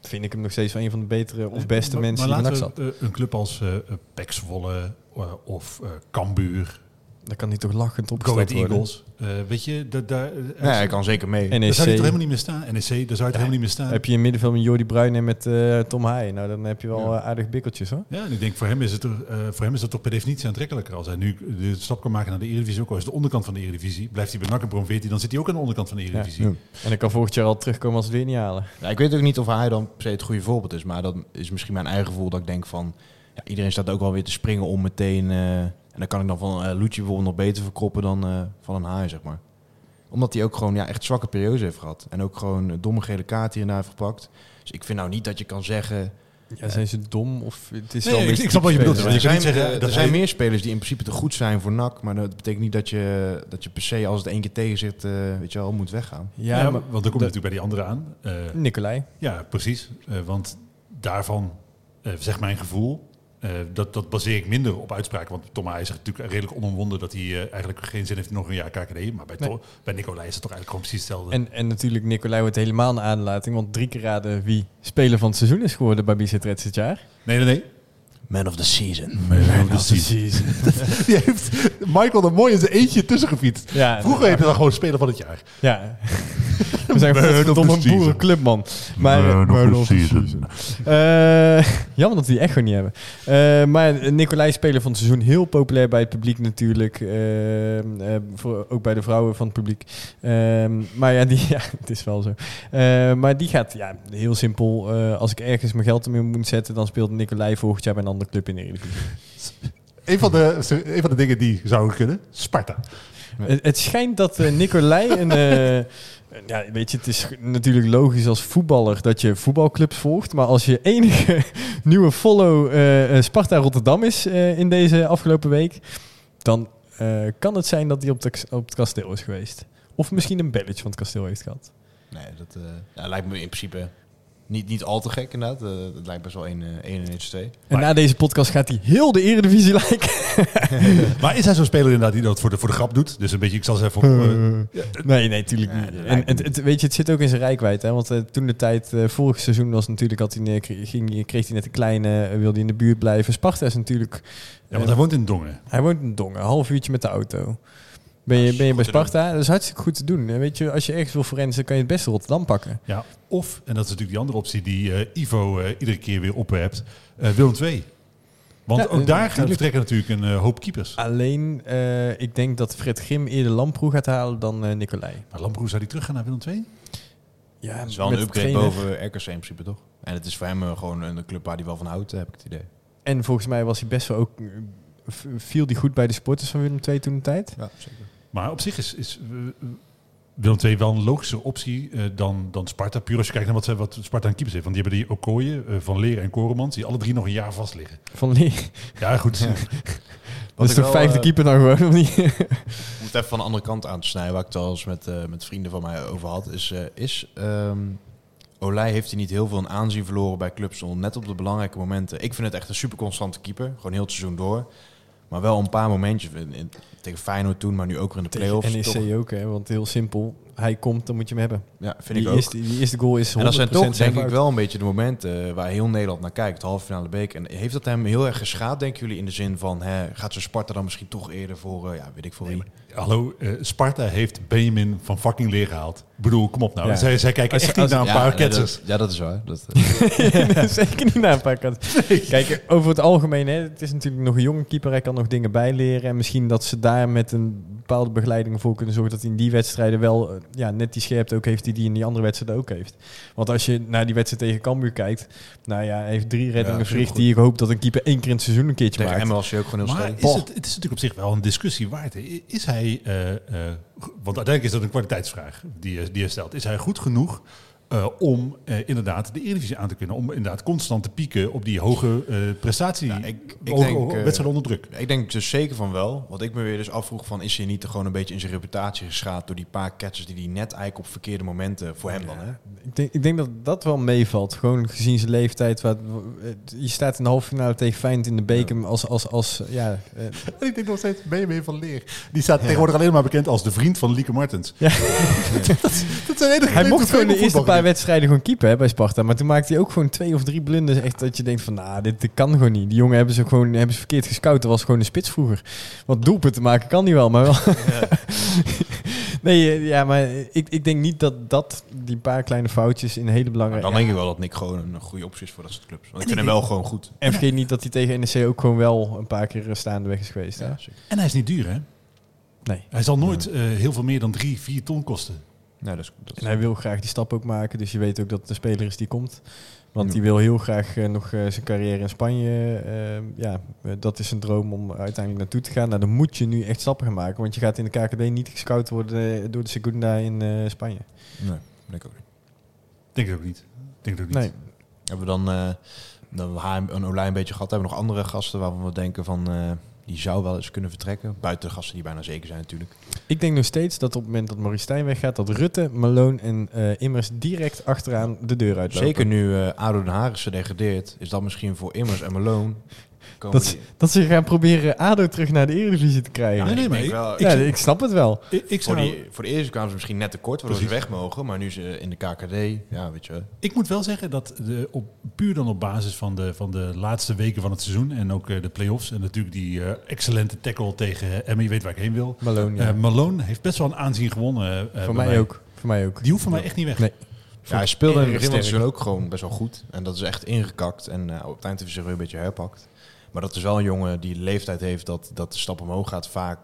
vind ik hem nog steeds wel een van de betere of beste maar, mensen maar die bij NAC zat. Uh, een club als uh, Pek Zwolle uh, of Cambuur, dan kan hij toch lachend op Go Eagles. Uh, weet je, da, da, ja, hij kan zeker mee. NEC. Daar zou hij toch helemaal niet meer staan. NEC, daar zou hij ja. helemaal niet meer staan. Heb je in middenveld met Jordi Bruin en met uh, Tom Haaien. Nou, dan heb je wel ja. aardig bikkeltjes hoor. Ja, en ik denk voor hem is het, er, uh, voor hem is het toch per definitie aantrekkelijker. Als hij nu de stap kan maken naar de Eredivisie, ook al is de onderkant van de Eredivisie, blijft hij bij NAC en promoveert hij, dan zit hij ook aan de onderkant van de Eredivisie. Ja. En dan kan volgend jaar al terugkomen als we het weer niet halen. Ja, ik weet ook niet of hij dan per se het goede voorbeeld is, maar dat is misschien mijn eigen gevoel dat ik denk van, ja, iedereen staat ook wel weer te springen om meteen... En dan kan ik dan van uh, Lucci bijvoorbeeld nog beter verkroppen dan uh, van een haai, zeg maar. Omdat hij ook gewoon ja, echt zwakke periodes heeft gehad. En ook gewoon domme gele kaart hier en daar heeft gepakt. Dus ik vind nou niet dat je kan zeggen... Ja, zijn ze dom? Of het is nee, wel ik, ik snap wat je bedoelt. Er, je zijn, zeggen, er dat zijn hij... meer spelers die in principe te goed zijn voor NAC. Maar dat betekent niet dat je, dat je per se als het één keer tegen zit, uh, weet je wel, moet weggaan. Ja, ja maar, want dan komt natuurlijk bij die andere aan. Uh, Nicolai. Ja, precies. Uh, want daarvan, zegt mijn gevoel, uh, dat, dat baseer ik minder op uitspraken. Want Tom Haaien zegt natuurlijk redelijk onomwonden dat hij uh, eigenlijk geen zin heeft in nog een jaar KKD. Maar bij, nee. bij Nicolai is het toch eigenlijk gewoon precies hetzelfde. En, en natuurlijk, Nicolai wordt helemaal een aanlating. Want drie keer raden wie speler van het seizoen is geworden bij Reds dit jaar. Nee, nee, nee. Man of the season. Man, Man of, the, the season. [LAUGHS] Die heeft Michael er mooi in zijn eentje tussen gefietst. Ja, Vroeger heb je dan gewoon speler van het jaar. Ja. [LAUGHS] We zijn godverdomme een boerenclub, man. Maar, Man of the season. Eh, jammer dat we die echo niet hebben. Eh, maar Nicolai, speler van het seizoen, heel populair bij het publiek natuurlijk. Eh, eh, voor, ook bij de vrouwen van het publiek. Ehm, maar ja, die, [LAUGHS] ja, het is wel zo. Eh, maar die gaat, ja, heel simpel. eh, als ik ergens mijn geld ermee moet zetten, dan speelt Nicolai volgend jaar bij een andere club in de Eredivisie. [LAUGHS] Een van, de, een van de dingen die zouden kunnen, Sparta. Het, het schijnt dat eh, Nicolai een... eh, ja, weet je, het is natuurlijk logisch als voetballer dat je voetbalclubs volgt. Maar als je enige [LAUGHS] nieuwe follow eh, Sparta Rotterdam is eh, in deze afgelopen week... dan eh, kan het zijn dat hij op, de, op het kasteel is geweest. Of misschien een belletje van het kasteel heeft gehad. Nee, dat eh, ja, lijkt me in principe niet, niet al te gek inderdaad. Eh, dat lijkt best wel 1 en 1 2. En Maar- na deze podcast gaat hij heel de eredivisie lijken. [LAUGHS] Maar is hij zo'n speler inderdaad die dat voor de, voor de grap doet? Dus een beetje, ik zal ze even op... eh, [LAUGHS] Nee, nee, tuurlijk niet. En het, het, weet je, het zit ook in zijn rijkwijd. Hè? Want eh, toen de tijd, eh, vorig seizoen was natuurlijk, had hij, eh, kreeg, ging, kreeg hij net een kleine, eh, wilde hij in de buurt blijven. Sparta is natuurlijk, ja, want hij woont in Dongen. hij woont in Dongen, een half uurtje met de auto. Ben je, ben je bij Sparta? Dat is hartstikke goed te doen. En weet je, als je ergens wil forensen, kan je het beste Rotterdam pakken. Ja, of, en dat is natuurlijk die andere optie die eh, Ivo eh, iedere keer weer opwerpt, eh Willem II. Want Ja, ook daar natuurlijk. vertrekken natuurlijk een eh, hoop keepers. Alleen, eh, ik denk dat Fred Grim eerder Lamproe gaat halen dan eh Nicolai. Maar Lamproe zou die teruggaan naar Willem II? Ja, Het is wel een met upgrade boven RKC in principe, toch? En het is voor hem gewoon een club waar hij wel van houdt, heb ik het idee. En volgens mij was hij best wel ook, viel hij goed bij de sporters van Willem II toen de tijd. Ja, zeker. Maar op zich is, is eh, Willem II wel een logischer optie eh, dan, dan Sparta. Puur als je kijkt naar wat, ze- wat Sparta aan keepers heeft. Want die hebben die Okoye, eh, Van Leer en Koremans, die alle drie nog een jaar vast liggen. Van Leer. Ja, goed. [LAUGHS] Dat is wel, vijfde eh, keeper dan gewoon, of niet? Om het even van de andere kant aan te snijden, waar ik het al eens met, eh, met vrienden van mij over had, is, eh, is ehm, Olij heeft hij niet heel veel in aanzien verloren bij clubs, net op de belangrijke momenten. Ik vind het echt een super constante keeper, gewoon heel het seizoen door. Maar wel een paar momentjes, tegen Feyenoord toen, maar nu ook weer in de play-offs. NEC toch- ook, hè? Want heel simpel, hij komt, dan moet je hem hebben. Ja, vind die, ik ook. Eerste, die eerste goal is 100% En dat zijn toch denk ik wel een beetje de momenten eh, waar heel Nederland naar kijkt, halve finale beek. En heeft dat hem heel erg geschaad, denken jullie, in de zin van, hè, gaat ze Sparta dan misschien toch eerder voor, eh, ja, weet ik veel wie? Hallo, eh, Sparta heeft Benjamin van fucking Leer gehaald. Ik bedoel, kom op nou. Ja. Zij, zij kijken Als- echt niet als- naar een ja, paar nee, ketsers. ja, dat is waar. Dat, eh, [LAUGHS] Zeker niet na een paar kanten. [LAUGHS] Kijk, over het algemeen, hè, het is natuurlijk nog een jonge keeper. Hij kan nog dingen bijleren. En misschien dat ze daar met een bepaalde begeleiding voor kunnen zorgen dat hij in die wedstrijden wel eh, ja, net die scherpte ook heeft die hij in die andere wedstrijden ook heeft. Want als je naar die wedstrijd tegen Cambuur kijkt, nou ja, hij heeft drie reddingen Ja, verricht die ik hoop dat een keeper één keer in het seizoen een keertje tegen maakt. Was hij ook gewoon heel Maar is het, het is natuurlijk op zich wel een discussie waard. hè. Is hij, eh, eh, go- want uiteindelijk is dat een kwaliteitsvraag die, je- die je stelt. Is hij goed genoeg eh, om eh, inderdaad de Eredivisie aan te kunnen? Om inderdaad constant te pieken op die hoge eh, prestatie, Ja, ik- ik hoge- denk, hoge wedstrijden onder druk. Ik denk dus zeker van wel. Wat ik me weer dus afvroeg van... is hij niet gewoon een beetje in zijn reputatie geschaad... door die paar catches die hij net eigenlijk op verkeerde momenten... voor hem dan, hè? Ik denk, ik denk dat dat wel meevalt. Gewoon gezien zijn leeftijd. Wat, je staat in de halve finale tegen Feyenoord in de beker als, als, als ja, eh, [LAUGHS] ik denk nog steeds Benjamin van Leer. Die staat tegenwoordig alleen maar bekend als de vriend van Lieke Martens. Ja. [LAUGHS] dat zijn hele Hij mocht gewoon de eerste paar wedstrijden. wedstrijden gewoon keepen hè, bij Sparta. Maar toen maakte hij ook gewoon twee of drie blunders. Echt dat je denkt van, nou, dit, dit kan gewoon niet. Die jongen hebben ze gewoon hebben ze verkeerd gescout. Dat was gewoon een spits vroeger. Want doelpunten maken kan hij wel, maar wel... [LAUGHS] nee, eh, ja, maar ik, ik denk niet dat dat, die paar kleine foutjes in hele Maar belangrijke... dan denk ik wel dat Nick gewoon een goede optie is voor dat soort clubs. Want ik vind hem wel gewoon goed. En vergeet niet dat hij tegen NEC ook gewoon wel een paar keer eh, staande weg is geweest. Hè? Ja. En hij is niet duur, hè? Nee. Hij zal nooit eh, heel veel meer dan drie, vier ton kosten. Dat is, dat is- En hij wil graag die stap ook maken. Dus je weet ook dat het een speler is die komt. Want Ja. die wil heel graag eh, nog eh, zijn carrière in Spanje. eh, ja, eh, dat is een droom om uiteindelijk naartoe te gaan. Nou, dan moet je nu echt stappen gaan maken. Want je gaat in de KKD niet gescout worden door de Segunda in eh, Spanje. Nee, denk ik ook niet. Denk ik ook niet. Denk ik ook niet. Nee. Hebben we dan, eh dan we een Olij een beetje gehad. Hebben we nog andere gasten waarvan we denken van... die zou wel eens kunnen vertrekken. Buiten de gasten die bijna zeker zijn natuurlijk. Ik denk nog steeds dat op het moment dat Maurice Stijn weggaat... dat Rutte, Malone en eh, Immers direct achteraan de deur uitlopen. Zeker nu eh ADO Den Haag is gedegradeerd. Is dat misschien voor Immers en Malone... Dat, die- dat ze gaan proberen ADO terug naar de Eredivisie te krijgen. Nee, nee, ik ik- wel- ik- ja, ik snap het wel. Ik, ik, voor, die, voor de eerste kwamen ze misschien net tekort, waardoor ze weg mogen. Maar nu ze in de KKD, ja, weet je. ik moet wel zeggen dat de, op, puur dan op basis van de, van de laatste weken van het seizoen en ook eh, de play-offs en natuurlijk die eh, excellente tackle tegen Emmy, je weet waar ik heen wil. Malone, ja. Eh, Malone heeft best wel een aanzien gewonnen. eh, Voor mij ook. Voor mij ook. Die hoeft voor mij echt niet weg. Nee. Ja, hij speelde in het begin van het sterk. seizoen ook gewoon best wel goed. En dat is echt ingekakt. En eh, op het eind heeft hij zich weer een beetje herpakt. Maar dat is wel een jongen die de leeftijd heeft dat, dat de stap omhoog gaat vaak...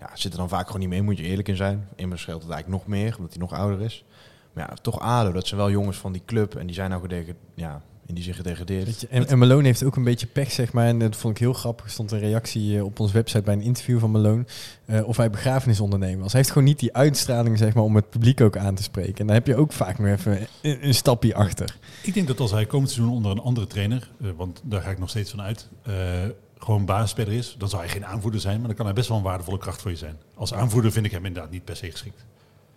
Ja, zit er dan vaak gewoon niet mee, moet je eerlijk in zijn. Immers scheelt het eigenlijk nog meer, omdat hij nog ouder is. Maar ja, toch ADO, dat zijn wel jongens van die club. En die zijn nou gedege ja, in die zich gedegradeerd. Je, en, en Malone heeft ook een beetje pech, zeg maar. En dat vond ik heel grappig. Er stond een reactie eh, op onze website bij een interview van Malone. eh, of hij begrafenisondernemer was. Hij heeft gewoon niet die uitstraling, zeg maar, om het publiek ook aan te spreken. En daar heb je ook vaak nog even een, een stapje achter. Ik denk dat als hij komend seizoen onder een andere trainer, eh, want daar ga ik nog steeds van uit, eh, gewoon basisspeler is, dan zou hij geen aanvoerder zijn, maar dan kan hij best wel een waardevolle kracht voor je zijn. Als aanvoerder vind ik hem inderdaad niet per se geschikt.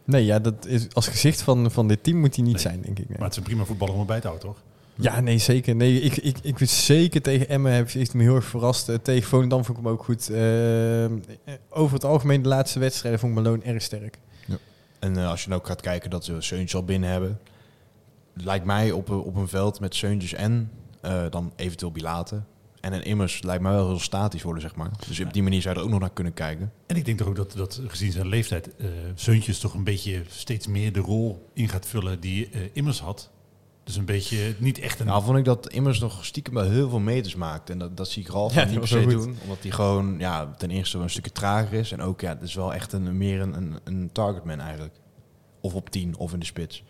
Nee, ja, dat is, als gezicht van, van dit team moet hij niet Nee. zijn, denk ik. nee. Maar het is een prima voetballer om erbij te houden, toch? Ja, nee, zeker. Nee, ik, ik, ik wist zeker tegen Emmen heeft, heeft me heel erg verrast. Eh, tegen Volendam vond ik hem ook goed. Eh, over het algemeen de laatste wedstrijden vond ik Malone erg sterk. En eh, als je nou ook gaat kijken dat ze Seuntjes al binnen hebben... lijkt mij op, een- op een veld met Seuntjes en eh, dan eventueel Bilaten... en een Immers lijkt mij wel heel statisch worden, zeg maar. Dus op die manier zou je er ook nog naar kunnen kijken. En ik denk toch ook dat, dat gezien zijn leeftijd, eh Zeuntjes toch een beetje steeds meer de rol in gaat vullen die eh, Immers had. Dus een beetje niet echt een... Nou vond ik dat Immers nog stiekem wel heel veel meters maakt. En dat, dat zie ik Ralf Ja, niet per se doen. Omdat hij gewoon ja, ten eerste wel een stukje trager is. En ook, ja, het is wel echt een, meer een, een, een targetman eigenlijk. Of op 10 of in de spits.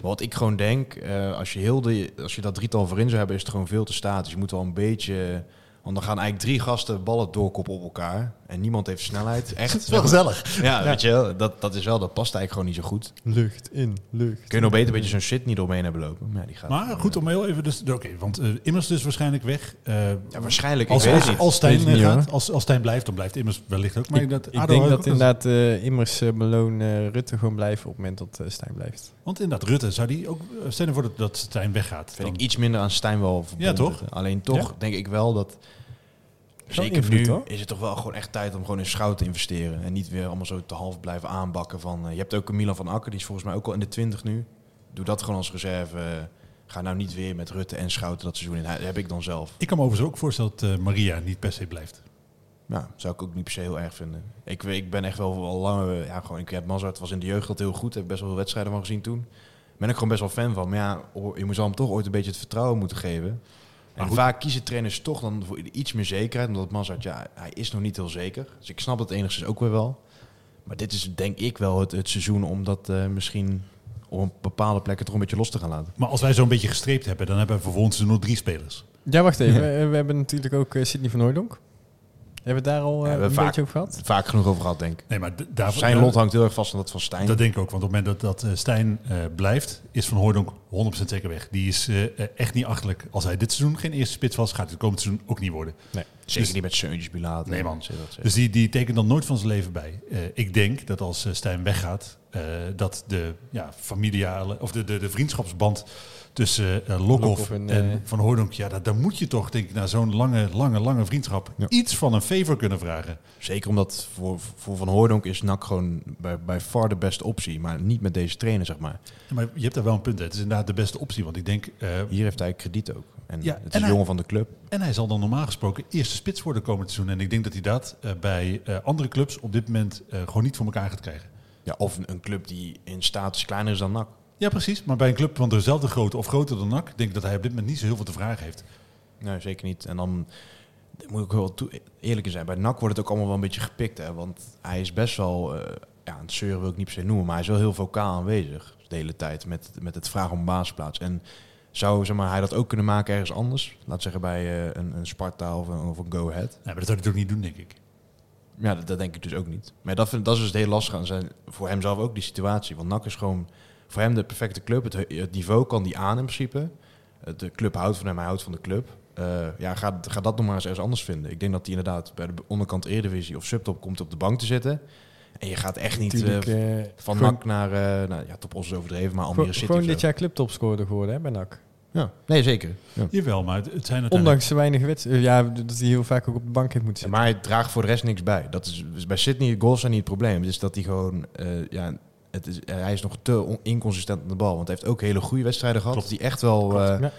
Maar wat ik gewoon denk, eh, als, je heel de, als je dat drietal voorin zou hebben, is het gewoon veel te statisch. Je moet wel een beetje... Want dan gaan eigenlijk drie gasten ballen doorkoppen op elkaar. En niemand heeft snelheid. Echt. Het is wel gezellig. Ja, weet je wel. Dat, dat is wel, dat past eigenlijk gewoon niet zo goed. Lucht in, lucht. Kun je nog beter een beetje zo'n shit niet omheen hebben lopen. Maar ja, die gaat... Maar goed, om heel even... Dus, Oké, want eh, Immers dus waarschijnlijk weg. Eh, Ja, waarschijnlijk. als, ik weet als, als, Stijn niet, gaat, als, als Stijn blijft, dan blijft Immers wellicht ook. Maar Ik, dat, ik denk ook- dat inderdaad eh, Immers, eh Malone, Rutte gewoon blijven op het moment dat eh, Stijn blijft. Want inderdaad, Rutte, zou die ook... Stel je voor dat, dat Stijn weggaat. Vind dan- ik iets minder aan Stijn wel verbonden. Ja, toch? Alleen toch Ja. denk ik wel dat... Zeker invloed, nu hoor. is het toch wel gewoon echt tijd om gewoon in Schout te investeren. En niet weer allemaal zo te half blijven aanbakken van... eh, je hebt ook een Milan van Akker, die is volgens mij ook al in de 20 nu. Doe dat gewoon als reserve. eh, Ga nou niet weer met Rutte en Schouten dat seizoen in. Dat heb ik dan zelf. Ik kan me overigens ook voorstellen dat eh, Maria niet per se blijft. Ja, zou ik ook niet per se heel erg vinden. Ik, weet- ik ben echt wel al lang... Ja, gewoon, ik heb Mazart was in de jeugd altijd heel goed. Heb best wel veel wedstrijden van gezien toen. Ben ik gewoon best wel fan van. Maar ja, je moet hem toch ooit een beetje het vertrouwen moeten geven. En goed. vaak kiezen trainers toch dan voor iets meer zekerheid. Omdat Mazart, ja, hij is nog niet heel zeker. Dus ik snap het enigszins ook weer wel. Maar dit is denk ik wel het, het seizoen om dat eh, misschien op een bepaalde plekken toch een beetje los te gaan laten. Maar als wij zo'n beetje gestreept hebben, dan hebben we vervolgens nog drie spelers. Ja, wacht even. We, we hebben natuurlijk ook eh, Sidney van Hooydonk. Hebben we het daar al Ja, eh, een vaak- beetje over gehad? Vaak genoeg over gehad, denk ik. Nee, maar Zijn lot hangt heel erg vast aan dat van Stijn. Dat denk ik ook, want op het moment dat, dat eh, Stijn eh, blijft, is Van Hooydonk 100% zeker weg. Die is echt niet achterlijk. Als hij dit seizoen geen eerste spits was, gaat het komend seizoen ook niet worden. Nee. Zeker dus- niet met Seuntjes Bilaat. Nee, man. Zeg dat, zeg. Dus die, die tekent dan nooit van zijn leven bij. Eh, ik denk dat als Stijn weggaat, eh, dat de ja, familiale of de, de, de vriendschapsband tussen eh Lokhoff en, en, eh, Van Hooydonk, ja, daar, daar moet je toch, denk ik, na zo'n lange, lange, lange vriendschap Ja. iets van een favor kunnen vragen. Zeker omdat voor, voor Van Hooydonk is NAC gewoon bij, bij far de beste optie. Maar niet met deze trainer, zeg maar. Ja, maar je hebt daar wel een punt. hè. Het is inderdaad de beste optie, want ik denk, eh, Hier heeft hij krediet ook. En Ja, het is en hij- jongen van de club. En hij zal dan normaal gesproken eerste spits worden komend seizoen. En ik denk dat hij dat bij eh, andere clubs op dit moment eh, gewoon niet voor elkaar gaat krijgen. Ja, of een, een club die in status kleiner is dan NAC. Ja, precies. Maar bij een club van dezelfde grootte of groter dan NAC, denk ik dat hij op dit moment niet zo heel veel te vragen heeft. Nee, zeker niet. En dan moet ik wel eerlijk zijn. Bij NAC wordt het ook allemaal wel een beetje gepikt. Hè? Want hij is best wel... eh ja, een zeuren wil ik niet per se noemen. Maar hij is wel heel vocaal aanwezig de hele tijd. Met, met het vragen om basisplaats. En zou zeg maar, hij dat ook kunnen maken ergens anders? Laat zeggen bij eh, een, een Sparta of een, of een Go Ahead. Nee, maar dat zou hij toch niet doen, denk ik. Ja, dat, dat denk ik dus ook niet. Maar dat, vind, dat is dus heel lastig aan zijn. Voor hem zelf ook die situatie. Want NAC is gewoon voor hem de perfecte club. Het, het niveau kan die aan in principe. Eh, De club houdt van hem, hij houdt van de club. Eh, ja, ga, ga dat nog maar eens ergens anders vinden. Ik denk dat hij inderdaad bij de onderkant Eredivisie of Subtop komt op de bank te zitten. En je gaat echt niet eh, van NAC naar, eh nou ja, Top Os is overdreven, maar Almere Gewoon, City gewoon dit jaar clubtopscorer geworden hè, bij NAC. Ja, nee zeker. Ja. Jawel, maar het, het zijn uiteindelijk... Ondanks de weinige wedstrijden. Ja, dat hij heel vaak ook op de bank heeft moeten Ja, zitten. maar hij draagt voor de rest niks bij. Dat is, dus bij Sydney goals zijn niet het probleem. Het is dat hij gewoon... eh, ja, het is, hij is nog te on- inconsistent aan de bal. Want hij heeft ook hele goede wedstrijden gehad. Klopt. Die echt wel eh, Ja.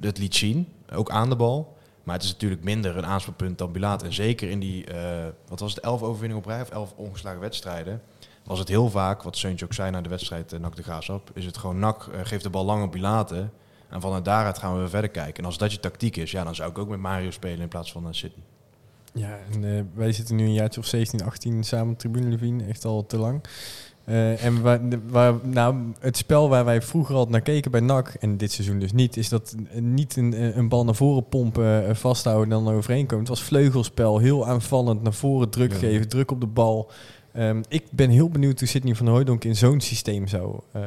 het liet zien. Ook aan de bal. Maar het is natuurlijk minder een aanspeelpunt dan Bilaat. En zeker in die, eh, wat was het, elf overwinningen op rij of elf ongeslagen wedstrijden. was het heel vaak, wat Seuntje ook zei na de wedstrijd uh, NAC de Graafschap, is het gewoon NAC uh, geeft de bal lang op Pilate en vanuit daaruit gaan we weer verder kijken. En als dat je tactiek is, ja, dan zou ik ook met Mario spelen in plaats van uh, Sydney. Ja, en, wij zitten nu een jaartje of 17, 18 samen op Tribune Levine, echt al te lang. Uh, en waar, waar, nou, het spel waar wij vroeger al naar keken bij NAC, en dit seizoen dus niet, is dat niet een, een bal naar voren pompen, uh, vasthouden en dan overheen komen. Het was vleugelspel, heel aanvallend, naar voren druk ja. geven, druk op de bal. Um, ik ben heel benieuwd hoe Sidney van Hooydonk in zo'n systeem zou uh,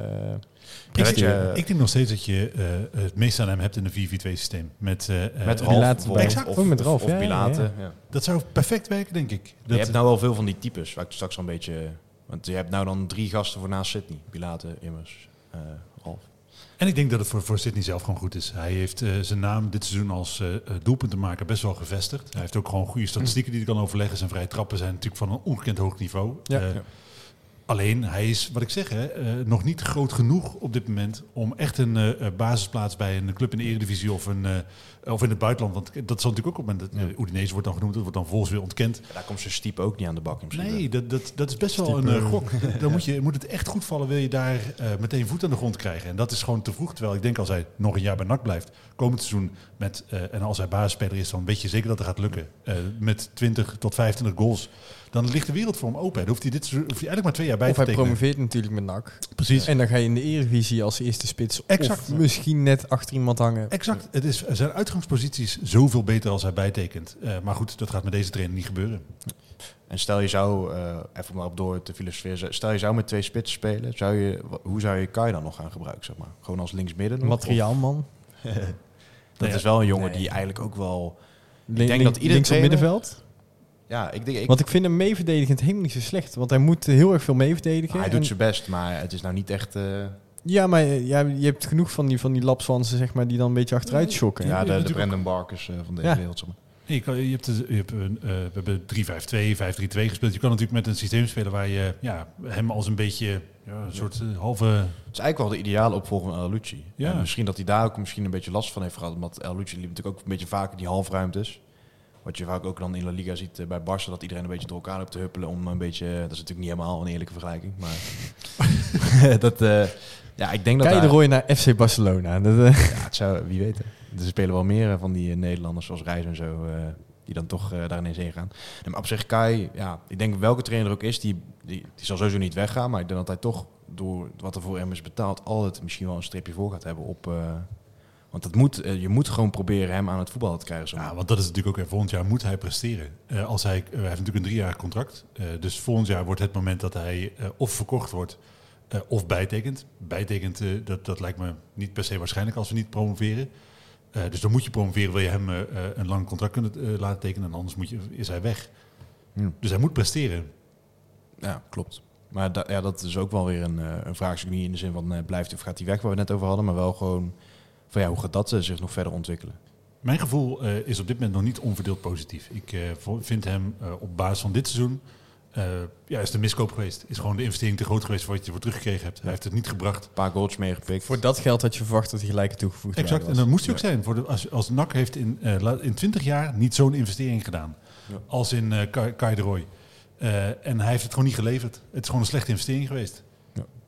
ik, je, ik denk nog steeds dat je uh, het meest aan hem hebt in een 4-4-2 systeem. Met, uh, met Ralf, exact. Of, met Ralf, of, ja, Pilaten. Ja. Dat zou perfect werken, denk ik. Dat je hebt nou wel veel van die types, waar ik straks al een beetje... Want je hebt nou dan drie gasten voor naast Sydney. Pilaten, Immers, uh, Ralf. En ik denk dat het voor, voor Sydney zelf gewoon goed is. Hij heeft uh, zijn naam dit seizoen als uh, doelpuntenmaker best wel gevestigd. Hij heeft ook gewoon goede statistieken die hij kan overleggen. Zijn vrije trappen zijn natuurlijk van een ongekend hoog niveau. Ja, ja. Alleen, hij is, wat ik zeg, hè, uh, nog niet groot genoeg op dit moment om echt een uh, basisplaats bij een club in de Eredivisie of, een, uh, of in het buitenland. Want dat zal natuurlijk ook op het moment, dat Udinese wordt dan genoemd, dat wordt dan volgens weer ontkend. Ja, daar komt zijn stiep ook niet aan de bak. In nee, dat, dat, dat is best wel een gok. [LAUGHS] dan moet, je, moet het echt goed vallen, wil je daar meteen voet aan de grond krijgen. En dat is gewoon te vroeg. Terwijl ik denk als hij nog een jaar bij NAC blijft, komend seizoen, met, en als hij basisspeler is, dan weet je zeker dat het gaat lukken. met 20 tot 25 goals dan ligt de wereld voor hem open. Dan hoeft hij, dit, hoeft hij eigenlijk maar twee jaar bij of te hij tekenen. promoveert natuurlijk met NAC. Precies. En dan ga je in de Eredivisie als eerste spits exact. of misschien net achter iemand hangen. Exact. Het is, zijn uitgangspositie is zoveel beter als hij bijtekent. Uh, maar goed, dat gaat met deze trainer niet gebeuren. En stel je zou, uh, even maar op door te filosoferen, stel je zou met twee spitsen spelen, zou je, hoe zou je Kai dan nog gaan gebruiken? Zeg maar? Gewoon als linksmidden? Materiaalman. [LAUGHS] dat nee, is wel een jongen nee. die eigenlijk ook wel... Ik denk dat iedereen links op middenveld? Ja, ik denk, ik, want ik vind hem meeverdedigend helemaal niet zo slecht. Want hij moet heel erg veel meeverdedigen. hij doet zijn best, maar het is nou niet echt... Uh... Ja, maar ja, je hebt genoeg van die, van die lapswansen, zeg maar, die dan een beetje achteruit schokken. Ja, de, de Brandon Barkers uh, van deze ja. wereld. Zeg maar. Je, kan, je hebt, je hebt een, uh, we hebben 3-5-2, 5-3-2 gespeeld. Je kan natuurlijk met een systeem spelen waar je ja, hem als een beetje ja, een soort uh, halve... Het is eigenlijk wel de ideale opvolger van El Lucci. Ja. En misschien dat hij daar ook misschien een beetje last van heeft gehad. Omdat El Lucci liep natuurlijk ook een beetje vaker die halfruimtes. Wat je vaak ook dan in La Liga ziet uh, bij Barça, dat iedereen een beetje door elkaar loopt te huppelen om een beetje... Dat is natuurlijk niet helemaal een eerlijke vergelijking, maar... [LAUGHS] dat, uh, ja, ik denk dat... Kijk de rooi naar FC Barcelona. [LAUGHS] Dat, uh... Ja, het zou, wie weet. Er spelen wel meer van die Nederlanders zoals Reis en zo, die dan toch daar ineens heen gaan. En maar op zich, Kai, ja, ik denk welke trainer er ook is, die, die, die zal sowieso niet weggaan, maar ik denk dat hij toch door wat er voor hem is betaald, altijd misschien wel een streepje voor gaat hebben op... Want het moet, je moet gewoon proberen hem aan het voetbal te krijgen. Zo. Ja, want dat is natuurlijk ook weer volgend jaar moet hij presteren. Uh, als hij, uh, hij heeft natuurlijk een driejarig contract. Uh, dus volgend jaar wordt het moment dat hij of verkocht wordt of bijtekent. Bijtekent, dat, dat lijkt me niet per se waarschijnlijk als we niet promoveren. dus dan moet je promoveren, wil je hem een lang contract kunnen laten tekenen. En anders moet je, is hij weg. Dus hij moet presteren. Ja, klopt. Maar da, ja, dat is ook wel weer een, een vraagstuk. Niet in de zin van blijft of gaat hij weg, waar we het net over hadden. Maar wel gewoon van ja, hoe gaat dat zich nog verder ontwikkelen? Mijn gevoel uh, is op dit moment nog niet onverdeeld positief. Ik uh, vind hem uh, op basis van dit seizoen. ja, is de miskoop geweest. Is gewoon de investering te groot geweest voor wat je ervoor teruggekregen hebt. Hij heeft het niet gebracht. Een paar goals meegepikt. Voor dat geld had je verwacht dat hij gelijk toegevoegd Exact, en dat moest hij ook zijn. Voor de, als, als NAC heeft in, in 20 jaar niet zo'n investering gedaan. Ja. Als in Kai, Kai de Roy. en hij heeft het gewoon niet geleverd. Het is gewoon een slechte investering geweest.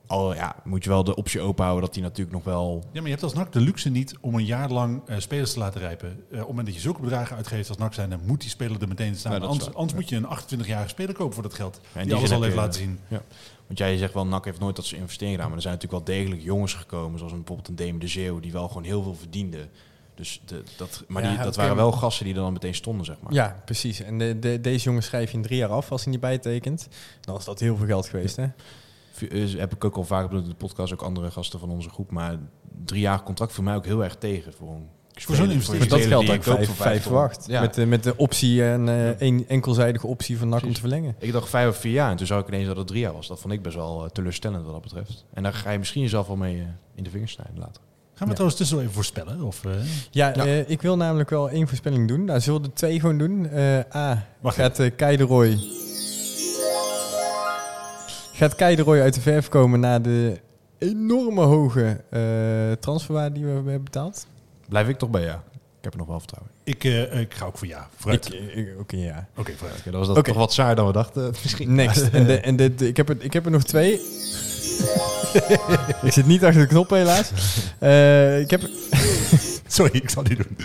Al ja, moet je wel de optie openhouden dat hij natuurlijk nog wel... Ja, maar je hebt als NAC de luxe niet om een jaar lang uh, spelers te laten rijpen. Uh, op het moment dat je zulke bedragen uitgeeft als NAC zijn, dan moet die speler er meteen staan. Ja, anders, anders moet je een 28-jarige speler kopen voor dat geld. Ja, die, die alles al heeft laten zien. Ja. Want jij zegt wel, NAC heeft nooit dat ze investering gedaan. Maar er zijn natuurlijk wel degelijk jongens gekomen, zoals een, bijvoorbeeld een Deme de Zeeuw, die wel gewoon heel veel verdiende. Dus de, dat, maar die, dat waren wel gasten die er dan meteen stonden, zeg maar. Ja, precies. En de, de, deze jongen schrijf je in drie jaar af als hij niet bijtekent. Dan was dat heel veel geld geweest, hè? Heb ik ook al vaak bedoeld in de podcast, ook andere gasten van onze groep. Maar drie jaar contract voor mij ook heel erg tegen. Voor, een voor zo'n investering. dat geldt ook vijf, vijf verwacht. Ja. Met, de, met de optie en uh, een enkelzijdige optie van NAC om te verlengen. Ik dacht vijf of vier jaar en toen zag ik ineens dat het drie jaar was. Dat vond ik best wel uh, teleurstellend wat dat betreft. En daar ga je misschien jezelf wel mee uh, in de vingers snijden later. Gaan we ja. trouwens tussen even voorspellen? Of, uh? Ja, ja. Uh, ik wil namelijk wel één voorspelling doen. Nou, zullen we de twee gewoon doen? Uh, A, Mag gaat uh, Kei de Roy gaat Kei de Roy uit de verf komen na de enorme hoge uh, transferwaarde die we hebben betaald? Blijf ik toch bij ja. heb er nog wel vertrouwen Ik, uh, ik ga ook voor ja. Vooruit. Oké, ja. Oké, vooruit. Okay, dat was dat toch wat saai dan we dachten. Misschien. Next. en de, en de, de, ik, heb er, ik heb er nog twee. [LAUGHS] ik zit niet achter de knop helaas. Uh, ik heb... [LAUGHS] Sorry, ik zal niet doen.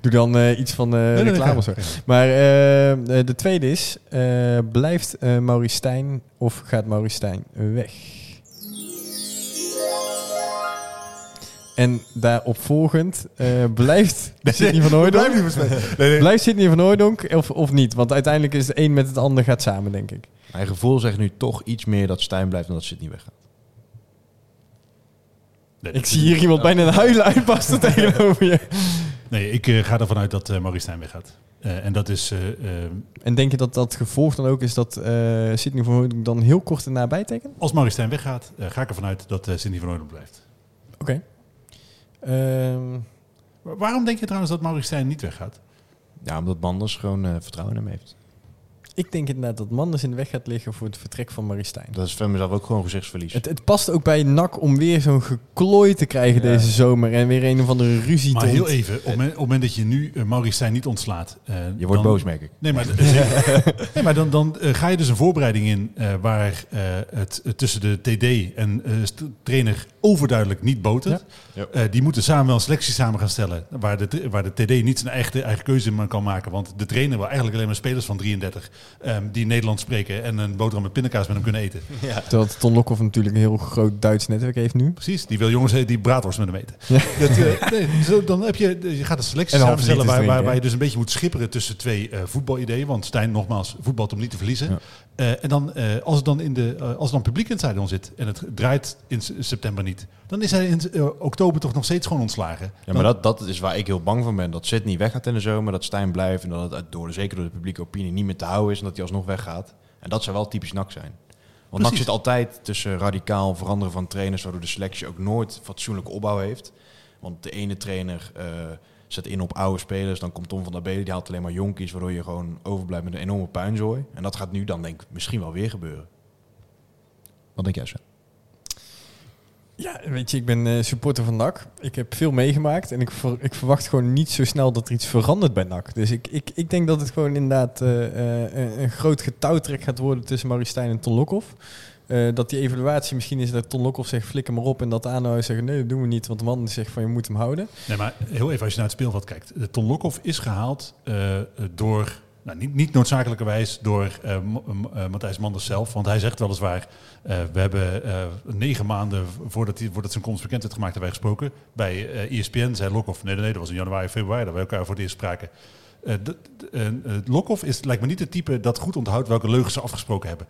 Doe dan uh, iets van uh, nee, reclame nee, nee, Maar de tweede is, blijft Maurice Stijn of gaat Maurice Stijn weg? En daarop volgend uh, blijft [LAUGHS] Sidney van Hooydonk... nee, blijft Sidney van Hooydonk of, of niet? Want uiteindelijk is het een met het ander gaat samen, denk ik. Mijn gevoel zegt nu toch iets meer dat Stijn blijft dan dat Sidney weggaat. Nee, ik zie hier iemand bijna een [LAUGHS] huilen uitpassen tegenover je. Nee, ik uh, ga ervan uit dat uh, Maurice Stijn weggaat. Uh, en dat is... en denk je dat dat gevolg dan ook is dat Sidney van Hooydonk dan heel kort erna bijtekent? Als Maurice Stijn weggaat, ga ik ervan uit dat Sidney van Hooydonk blijft. Oké. Um, Waarom denk je trouwens dat Maurice Stijn niet weggaat? Ja, omdat Manders gewoon uh, vertrouwen in hem heeft. Ik denk inderdaad dat Manders in de weg gaat liggen voor het vertrek van Maristijn. Dat is voor mezelf ook gewoon gezichtsverlies. Het, het past ook bij NAC om weer zo'n geklooi te krijgen deze zomer. En weer een of andere ruzie maar te heel even, op het moment, dat je nu uh, Maurice niet ontslaat... Uh, je wordt boos, merk ik. Nee, maar, [LAUGHS] [LAUGHS] nee, maar dan, dan uh, ga je dus een voorbereiding in... waar het tussen de TD en trainer overduidelijk niet botert. Ja. die moeten samen wel een selectie samen gaan stellen... waar de, waar de TD niet zijn eigen, eigen keuze in kan maken. Want de trainer wil eigenlijk alleen maar spelers van 33... Um, die Nederlands spreken en een boterham met pindakaas met hem kunnen eten. [LAUGHS] Ja. Terwijl Ton Lokhoff natuurlijk een heel groot Duits netwerk heeft nu. Precies, die wil jongens die braadworst met hem eten. Ja. [LAUGHS] Dat, uh, nee, dan heb je, je gaat een selectie samenstellen waar, waar, waar, je dus een beetje moet schipperen tussen twee uh, voetbalideeën. Want Stijn, nogmaals, voetbalt om niet te verliezen. Ja. Uh, en dan, uh, als, het dan in de, uh, als dan publiek in het stadion zit en het draait in september niet, dan is hij in oktober toch nog steeds gewoon ontslagen. Ja, maar dat, dat is waar ik heel bang van ben. Dat Sydney weggaat in de zomer, dat Stijn blijft en dat het door, zeker door de publieke opinie niet meer te houden is en dat hij alsnog weggaat. En dat zou wel typisch NAC zijn. Want NAC zit altijd tussen radicaal veranderen van trainers, waardoor de selectie ook nooit fatsoenlijke opbouw heeft. Want de ene trainer zet in op oude spelers. Dan komt Tom van der Belen, die haalt alleen maar jonkies, waardoor je gewoon overblijft met een enorme puinzooi. En dat gaat nu dan denk ik misschien wel weer gebeuren. Wat denk jij, Sven? Ja, weet je, ik ben uh, supporter van NAC. Ik heb veel meegemaakt en ik, ik verwacht gewoon niet zo snel dat er iets verandert bij NAC. Dus ik, ik, ik denk dat het gewoon inderdaad uh, uh, een groot getouwtrek gaat worden tussen Maristijn en Ton Lokhoff. Dat die evaluatie misschien is dat Ton Lokhoff zegt flikker maar op en dat de aanhouders zeggen nee dat doen we niet, want de man zegt van je moet hem houden. Nee, maar heel even als je naar het speelveld kijkt. Ton Lokhoff is gehaald door, nou, niet, niet noodzakelijkerwijs door uh, Matthijs Manders zelf, want hij zegt weliswaar we hebben negen maanden voordat, hij, voordat zijn komst bekend werd gemaakt hebben wij gesproken. Bij ESPN zei Lokhoff, nee, nee, nee, dat was in januari, februari dat we elkaar voor het eerst spraken. Uh, uh, Lokhoff is, lijkt me niet het type dat goed onthoudt welke leugens ze afgesproken hebben.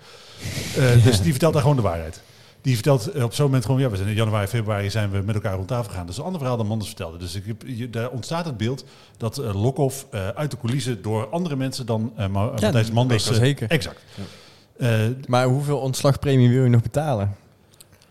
Uh, dus die vertelt daar gewoon de waarheid. Die vertelt op zo'n moment gewoon, ja, we zijn in januari, februari zijn we met elkaar rond tafel gegaan. Dat is een ander verhaal dan Manders vertelde. Dus ik, je, daar ontstaat het beeld dat uh, Lokhoff uit de coulissen door andere mensen dan uh, Ma ja, Matthijs Manders... zeker. Exact. Ja. maar hoeveel ontslagpremie wil je nog betalen?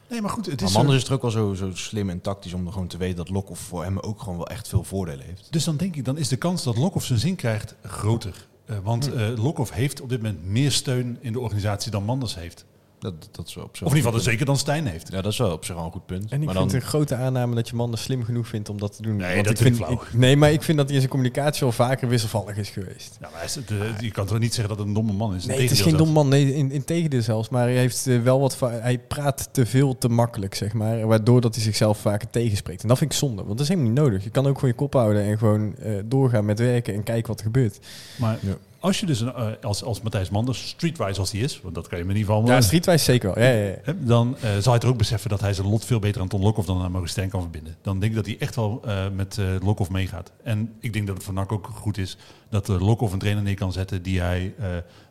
Nee, maar goed. Het is Manders is er ook wel zo, zo slim en tactisch om gewoon te weten dat Lokhoff voor hem ook gewoon wel echt veel voordelen heeft. Dus dan denk ik, dan is de kans dat Lokhoff zijn zin krijgt groter. Uh, want uh, Lokhoff heeft op dit moment meer steun in de organisatie dan Manders heeft. Dat, dat is op zich of in ieder geval zeker dan Stijn heeft. Ja, dat is wel op zich wel een goed punt. En ik maar vind dan... het een grote aanname dat je man slim genoeg vindt om dat te doen. Nee, Want dat ik vind flauw. Ik, nee, maar ik vind dat hij in zijn communicatie al vaker wisselvallig is geweest. Ja, maar hij is, de, je kan toch niet zeggen dat het een domme man is? Nee, het is geen domme man. Nee, in, in tegendeel zelfs. Maar hij heeft uh, wel wat... Hij praat te veel te makkelijk, zeg maar. Waardoor dat hij zichzelf vaker tegenspreekt. En dat vind ik zonde. Want dat is helemaal niet nodig. Je kan ook gewoon je kop houden en gewoon uh, doorgaan met werken en kijken wat er gebeurt. Maar ja als je dus een, uh, als, als Matthijs Manders, streetwise als hij is, want dat kan je me ieder geval... Ja, streetwise zeker wel. Ja, ja, ja. Dan uh, zal hij er ook beseffen dat hij zijn lot veel beter aan Ton Lokhoff dan aan Maurice Stijn kan verbinden. Dan denk ik dat hij echt wel uh, met uh, Lokhoff meegaat. En ik denk dat het voor NAC ook goed is dat uh, Lokhoff een trainer neer kan zetten die hij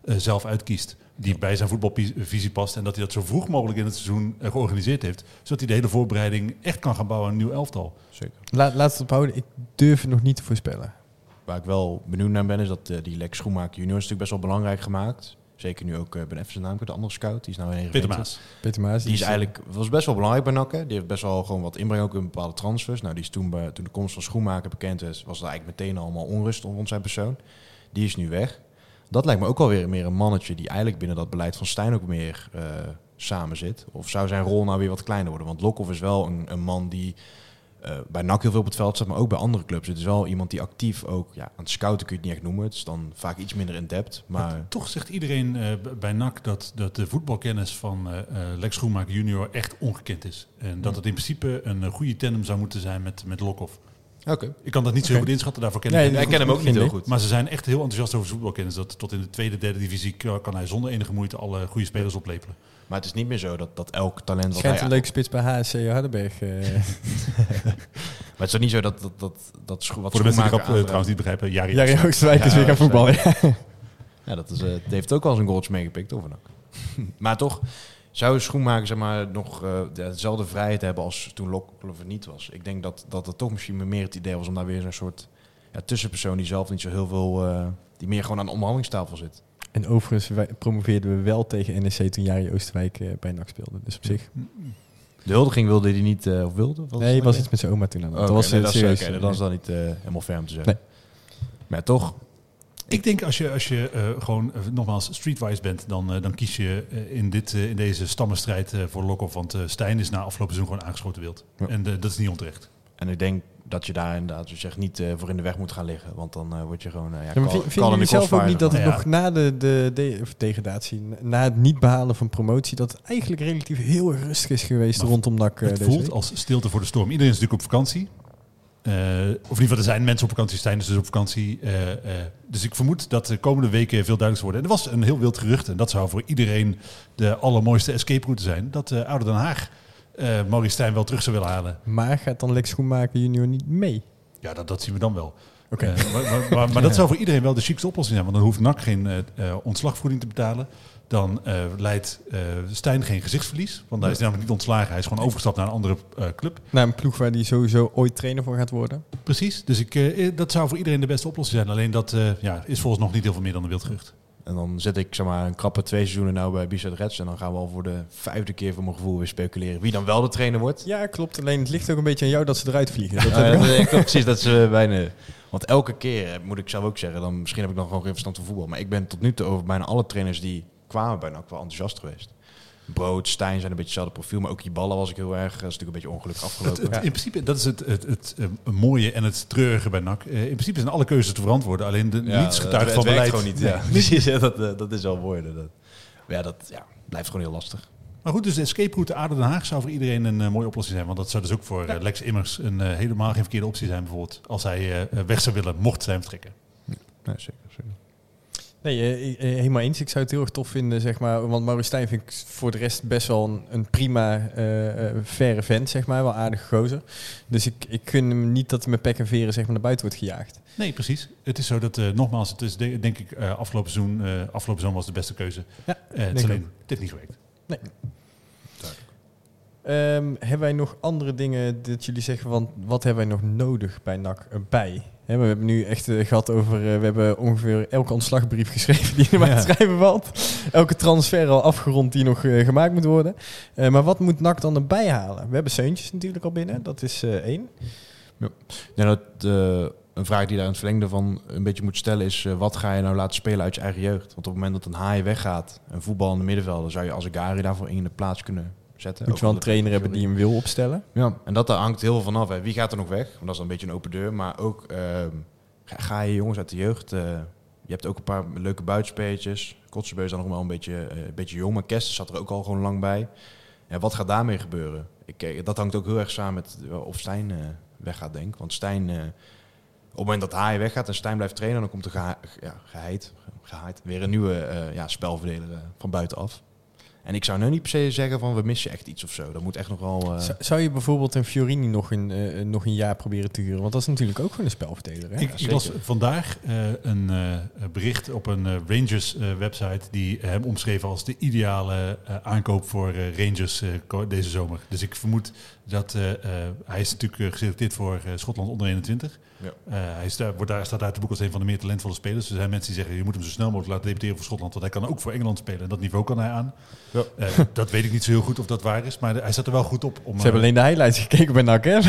zelf uitkiest. Die bij zijn voetbalvisie past. En dat hij dat zo vroeg mogelijk in het seizoen georganiseerd heeft. Zodat hij de hele voorbereiding echt kan gaan bouwen aan een nieuw elftal. Zeker. La, laat het ophouden. Ik durf het nog niet te voorspellen waar ik wel benieuwd naar ben, is dat uh, die Lex Schoenmaker junior is natuurlijk best wel belangrijk gemaakt. Zeker nu ook, uh, ben even zijn naam, de andere scout, die is nou een Peter Maas. Peter Maas. Die is eigenlijk, was best wel belangrijk bij Nakken. Die heeft best wel gewoon wat inbreng ook in bepaalde transfers. Nou, die is toen, bij, toen de komst van Schoenmaker bekend is, was er eigenlijk meteen allemaal onrust rond zijn persoon. Die is nu weg. Dat lijkt me ook wel weer meer een mannetje die eigenlijk binnen dat beleid van Stijn ook meer uh, samen zit. Of zou zijn rol nou weer wat kleiner worden? Want Lokhoff is wel een, een man die eh, bij NAC heel veel op het veld staat, maar ook bij andere clubs. Het is wel iemand die actief ook, ja, aan het scouten kun je het niet echt noemen. Het is dan vaak iets minder in depth. Maar Toch zegt iedereen eh, bij NAC dat, dat de voetbalkennis van eh, Lex Schoenmaker junior echt ongekend is. En dat het in principe een goede tandem zou moeten zijn met, met Lokhoff. Oké. Ik kan dat niet zo Oké. goed inschatten, daarvoor ken Nee, ik niet ken hem ook niet heel Nee. goed. Maar ze zijn echt heel enthousiast over voetbalkennis. Dat tot in de tweede, derde divisie kan kan hij zonder enige moeite alle goede spelers oplepelen. Maar het is niet meer zo dat, dat elk talent... Wat Schijnt hij, een leuke spits bij HSC Hardenberg. eh. [LAUGHS] Maar het is toch niet zo dat, dat, dat, dat scho- wat Voor de mensen die eh, trouwens niet begrijpen, Jari Jari Oosterwijk. Oosterwijk is weer gaan voetballen. Ja. Dat is, het heeft ook wel zijn goaltje meegepikt, of dan [LAUGHS] ook. maar toch zou Schoenmaker zeg maar, nog eh, dezelfde vrijheid hebben als toen Lokhoff niet was. Ik denk dat, dat het toch misschien meer het idee was om daar weer zo'n soort ja, tussenpersoon die zelf niet zo heel veel... eh, die meer gewoon aan de onderhandelingstafel zit. En overigens wij promoveerden we wel tegen NEC toen Jari Oosterwijk eh, bij NAC speelde. Dus op zich. De huldiging wilde hij niet, of wilde? Was Nee, het was iets met zijn oma toen aan. Oh, dat was nee, serieus. dat is dan niet helemaal ferm te zeggen. Maar toch, Ik denk als je, als je eh, gewoon eh, nogmaals streetwise bent, dan, eh, dan kies je in, dit, in deze stammenstrijd eh, voor Lokhoff. Want Stijn is na afgelopen seizoen gewoon aangeschoten wild. Ja. En dat is niet onterecht. en ik denk dat je daar inderdaad, zoals je zegt, niet voor in de weg moet gaan liggen. Want dan word je gewoon, ja, Ja, maar call- vind- the zelf ook niet dat het Ja. nog na de, de, de of degradatie, na het niet behalen van promotie, dat het eigenlijk relatief heel rustig is geweest Maar rondom NAC eh, het deze voelt week? als stilte voor de storm. Iedereen is natuurlijk op vakantie. Eh, of in ieder geval, er zijn mensen op vakantie, is dus op vakantie. Eh, eh, dus ik vermoed dat de komende weken veel duidelijk worden. En er was een heel wild gerucht, en dat zou voor iedereen de allermooiste escape route zijn, dat Ouder Den Haag Maurice Stijn wel terug zou willen halen. Maar gaat dan Lex Schoenmaker junior niet mee? Ja, dat, dat zien we dan wel. Oké. Maar maar, maar, maar [LAUGHS] dat zou voor iedereen wel de chicste oplossing zijn. Want dan hoeft NAC geen ontslagvergoeding te betalen. Dan eh, leidt eh, Stijn geen gezichtsverlies. Want hij is namelijk niet ontslagen. Hij is gewoon overgestapt naar een andere eh, club. Naar een ploeg waar hij sowieso ooit trainer voor gaat worden. Precies. Dus ik, eh, dat zou voor iedereen de beste oplossing zijn. Alleen dat eh, ja, is volgens nog niet heel veel meer dan een wildgerucht. En dan zit ik zeg maar een krappe twee seizoenen nou bij Bizet Reds. En dan gaan we al voor de vijfde keer voor mijn gevoel weer speculeren wie dan wel de trainer wordt. Ja, klopt. Alleen het ligt ook een beetje aan jou dat ze eruit vliegen. Dat Ja, ik dat- ik klopt precies dat ze bijna. Want elke keer, moet ik zelf ook zeggen, dan misschien heb ik nog gewoon geen verstand van voetbal. Maar ik ben tot nu toe over bijna alle trainers die kwamen bijna ook wel enthousiast geweest. Brood, Stijn zijn een beetje hetzelfde profiel, maar ook die ballen was ik heel erg. Dat is natuurlijk een beetje ongelukkig afgelopen. het- In principe, dat is het, het, het, eh, mooie en het treurige bij NAC. Eh, in principe zijn alle keuzes te verantwoorden. Alleen de Ja, niets getuigt van beleid. gewoon niet. Ja, [LAUGHS] precies. Ja, dat, eh, dat is wel mooi. Dat, maar ja, dat ja, blijft gewoon heel lastig. Maar goed, dus de escape route Aden Den Haag zou voor iedereen een eh, mooie oplossing zijn. Want dat zou dus ook voor eh, Lex Immers een eh, helemaal geen verkeerde optie zijn. Bijvoorbeeld als hij eh, eh, weg zou willen, mocht zijn vertrekken. Nee, zeker, zeker. Nee, eh, eh, helemaal eens. Ik zou het heel erg tof vinden, zeg maar. Want Maurice Stijn vind ik voor de rest best wel een, een prima, eh eh verre vent, zeg maar. Wel aardige gozer. Dus ik, ik gun hem niet dat hij met pek en veren zeg maar, naar buiten wordt gejaagd. Nee, precies. Het is zo dat, eh, nogmaals, het is de- denk ik eh, afgelopen seizoen. eh, afgelopen seizoen was de beste keuze. Ja, Eh, het, is alleen, ook. heeft niet gewerkt. Ehm, hebben wij nog andere dingen dat jullie zeggen van wat hebben wij nog nodig bij NAC erbij? Hè, we hebben nu echt eh, gehad over, eh, we hebben ongeveer elke ontslagbrief [LAUGHS] geschreven die er maar Ja. te schrijven valt. Elke transfer al afgerond die nog eh, gemaakt moet worden. Maar wat moet NAC dan erbij halen? We hebben Seuntjes natuurlijk al binnen, dat is één. Denk dat een vraag die daar in het verlengde van een beetje moet stellen is... wat ga je nou laten spelen uit je eigen jeugd? Want op het moment dat een haai weggaat, een voetbal in de middenvelden... zou je als Gary daarvoor in de plaats kunnen zetten. Moet je wel een trainer hebben die hem wil opstellen. Ja, en dat daar hangt heel veel vanaf. Hè. Wie gaat er nog weg? Want dat is een beetje een open deur. Maar ook ehm, ga, ga je jongens uit de jeugd... eh, je hebt ook een paar leuke buitenspeletjes. Kotzebeus is dan nog wel een beetje, eh, een beetje jong. Maar Kersten zat er ook al gewoon lang bij. Ja, wat gaat daarmee gebeuren? Ik, eh, dat hangt ook heel erg samen met of Stijn weggaat, denk ik. Want Stijn... op het moment dat Haaien weggaat en Stijn blijft trainen... dan komt er geha ja, geheid, geheid, weer een nieuwe eh, ja, spelverdeler van buitenaf. En ik zou nu niet per se zeggen van... we missen echt iets of zo. Dat moet echt nog wel... eh, Zou- je bijvoorbeeld een Fiorini nog een, eh, nog een jaar proberen te huren? Want dat is natuurlijk ook gewoon een spelverdeler. Hè? ik, las vandaag eh, een eh, bericht op een eh, Rangers eh, website die hem omschreven als de ideale eh, aankoop voor eh, Rangers eh, deze zomer. Dus ik vermoed dat eh, eh, hij is natuurlijk eh, geselecteerd voor eh, Schotland onder 21. Ja. Eh, hij is daar, wordt daar, staat uit de boek als een van de meer talentvolle spelers. Dus er zijn mensen die zeggen, je moet hem zo snel mogelijk laten debuteren voor Schotland. Want hij kan ook voor Engeland spelen. En dat niveau kan hij aan. Ja. Eh, dat weet ik niet zo heel goed of dat waar is. Maar hij staat er wel goed op. Om, Ze hebben eh, alleen de highlights gekeken bij NAC, hè? nee,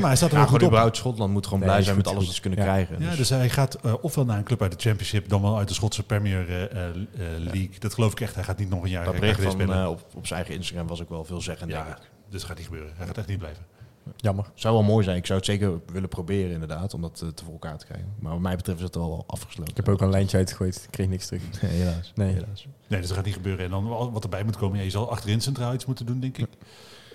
maar hij staat er Ja, wel goed op. überhaupt Schotland moet gewoon Nee, blij zijn met alles wat ze kunnen Ja. krijgen. Ja, Dus- dus hij gaat ofwel naar een club uit de Championship, dan wel uit de Schotse Premier eh, eh, eh, League. Dat geloof ik echt. Hij gaat niet nog een jaar dat bericht van, op, op zijn eigen Instagram was ook wel veel zeggen, denk ja, ik. dus dat gaat niet gebeuren. Hij gaat echt niet blijven. Jammer. Zou wel mooi zijn. Ik zou het zeker willen proberen inderdaad, om dat eh, te voor elkaar te krijgen. Maar wat mij betreft is het al afgesloten. Ik heb ook al een lijntje uitgegooid. Ik kreeg niks terug. [LAUGHS] Nee, helaas. Nee. helaas. Nee, dus dat gaat niet gebeuren. En dan wat erbij moet komen, ja, je zal achterin centraal iets moeten doen, denk ik.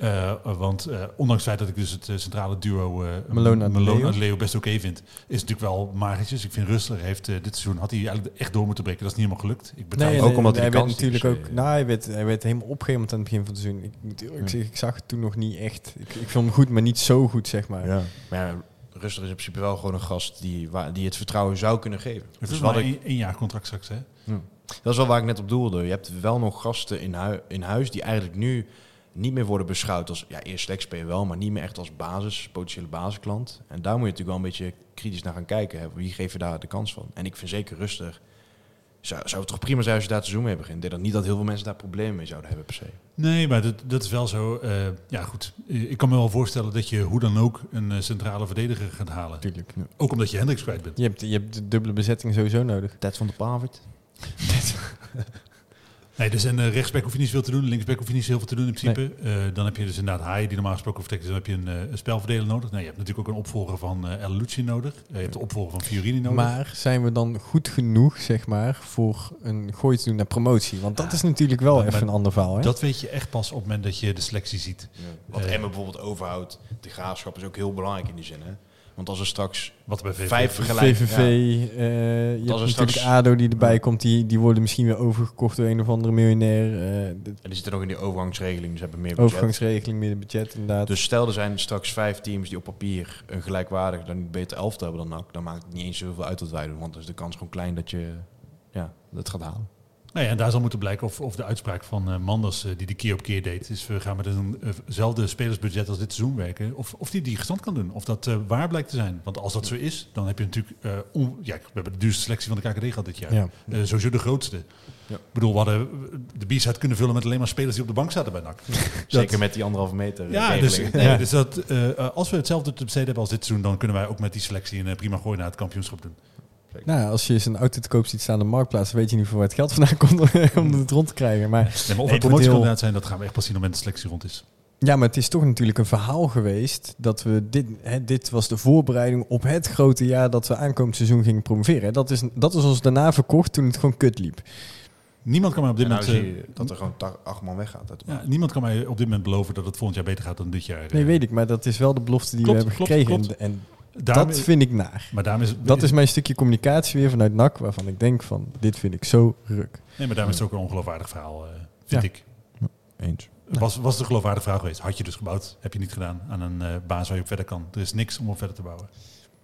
Uh, want uh, ondanks het feit dat ik dus het uh, centrale duo uh, Malone en Malone Leo. en Leo best oké vind, is het natuurlijk wel magertjes. Ik vind Rustler heeft dit seizoen had hij eigenlijk echt door moeten breken. Dat is niet helemaal gelukt. Ik Nee, ook nee, omdat hij hij werd natuurlijk ook. Nou, hij werd, hij werd helemaal opgehemeld aan het begin van het seizoen. Ik, moet eerlijk zeggen, ik zag het toen nog niet echt. Ik, ik vond hem goed, maar niet zo goed, zeg maar. Ja. Maar ja, Ruster is in principe wel gewoon een gast die, waar, die het vertrouwen zou kunnen geven. Het is Dus wel ik, één jaar contract straks, hè? dat is wel waar ik net op doelde. Je hebt wel nog gasten in, hui- in huis die eigenlijk nu niet meer worden beschouwd als, ja, eerst selectspeler wel, maar niet meer echt als basis, potentiële basisklant. En daar moet je natuurlijk wel een beetje kritisch naar gaan kijken. Hè. Wie geeft je daar de kans van? En ik vind zeker rustig. Zou, zou het toch prima zijn als je daar te zoomen mee begint? Ik denk dat niet dat heel veel mensen daar problemen mee zouden hebben per se. Nee, maar dat, dat is wel zo. eh, ja, goed. Eh, Ik kan me wel voorstellen dat je hoe dan ook een eh, centrale verdediger gaat halen. Natuurlijk. Ook omdat je Hendricks kwijt bent. Je hebt, je hebt de dubbele bezetting sowieso nodig. Ted van de Pavert. [LAUGHS] Nee, dus en uh, rechtsback hoef je niet zoveel te doen. Linksback hoef je niet heel veel te doen in principe. Eh, dan heb je dus inderdaad Haai, die normaal gesproken vertrekt. Dus dan heb je een, eh, een spelverdeler nodig. Nou, je hebt natuurlijk ook een opvolger van eh El Lucci nodig. Eh, je hebt de opvolger van Fiorini nodig. Maar zijn we dan goed genoeg, zeg maar, voor een gooi te doen naar promotie? Want dat Ja, is natuurlijk wel maar- even een ander verhaal, hè? dat weet je echt pas op het moment dat je de selectie ziet. Wat Eh. Emmen bijvoorbeeld overhoudt, de graafschap is ook heel belangrijk in die zin. Hè? Want als er straks Wat bij VVV vijf vergelijk... VVV, ja. eh, je hebt Als er straks- ADO die erbij komt. Die, die worden misschien weer overgekocht door een of andere miljonair. eh, En die zitten nog in die overgangsregeling, dus hebben meer budget. overgangsregeling, meer budget inderdaad. Dus stel er zijn straks vijf teams die op papier een gelijkwaardig, dan niet beter elftal hebben dan NAC, dan maakt het niet eens zoveel uit wat wij doen. Want dan is de kans gewoon klein dat je ja, dat gaat halen. Nou ja, en daar zal moeten blijken of, of de uitspraak van eh, Manders, eh, die de keer op keer deed, is we gaan met eenzelfde spelersbudget als dit seizoen werken, of, of die die gestand kan doen. Of dat eh, waar blijkt te zijn. Want als dat zo is, dan heb je natuurlijk, eh, on- ja, we hebben de duurste selectie van de KKD gehad dit jaar. Ja. Eh, sowieso de grootste. Ja. Ik bedoel, we hadden de B-side kunnen vullen met alleen maar spelers die op de bank zaten bij NAC. [LAUGHS] Zeker met die anderhalve meter. eh, Ja, dus, nee, Ja. dus dat, eh, eh, als we hetzelfde te besteden hebben als dit seizoen, dan kunnen wij ook met die selectie een eh, prima gooi naar het kampioenschap doen. Nou, als je eens een auto te koop ziet staan op de marktplaats, weet je niet voor waar het geld vandaan komt [LAUGHS] om het rond te krijgen. Maar Nee, maar of het promotiekandidaat heel- zijn, dat gaan we echt pas zien op het moment de selectie rond is. Ja, maar het is toch natuurlijk een verhaal geweest dat we dit, hè, dit was de voorbereiding op het grote jaar dat we aankomend seizoen gingen promoveren. Hè. Dat is, dat is ons daarna verkocht toen het gewoon kut liep. Niemand kan mij op dit nou moment... eh, je dat er gewoon acht man weggaat. Ja, niemand kan mij op dit moment beloven dat het volgend jaar beter gaat dan dit jaar. Nee, Eh, weet ik, maar dat is wel de belofte die Klopt, we hebben klopt, gekregen. klopt. En, en daarom- dat vind ik naar. maar daarom is, Dat is mijn stukje communicatie weer vanuit NAC, waarvan ik denk van, dit vind ik zo ruk. Nee, maar daarom is het ook een ongeloofwaardig verhaal, eh, vind Ja. ik. Eens. Was, was het een geloofwaardig verhaal geweest? Had je dus gebouwd, heb je niet gedaan aan een eh, baas waar je op verder kan. Er is niks om op verder te bouwen.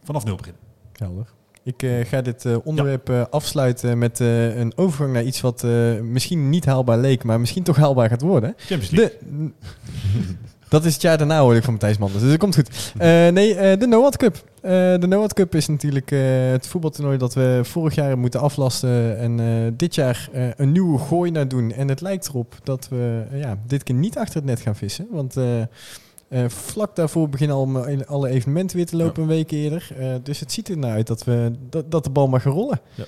Vanaf nul beginnen. Helder. Ik eh, ga dit onderwerp afsluiten met een overgang naar iets wat misschien niet haalbaar leek, maar misschien toch haalbaar gaat worden. Champions League. De, dat is het jaar daarna hoor ik van Matthijs Manders, dus dat komt goed. Eh, nee, eh, de Noad Cup. Eh, de Noad Cup is natuurlijk het voetbaltoernooi dat we vorig jaar moeten aflasten en dit jaar een nieuwe gooi naar doen. En het lijkt erop dat we ja, dit keer niet achter het net gaan vissen, want... vlak daarvoor beginnen al alle evenementen weer te lopen een week eerder. Dus het ziet er naar uit dat, we, dat, dat de bal mag gaan rollen. Ja,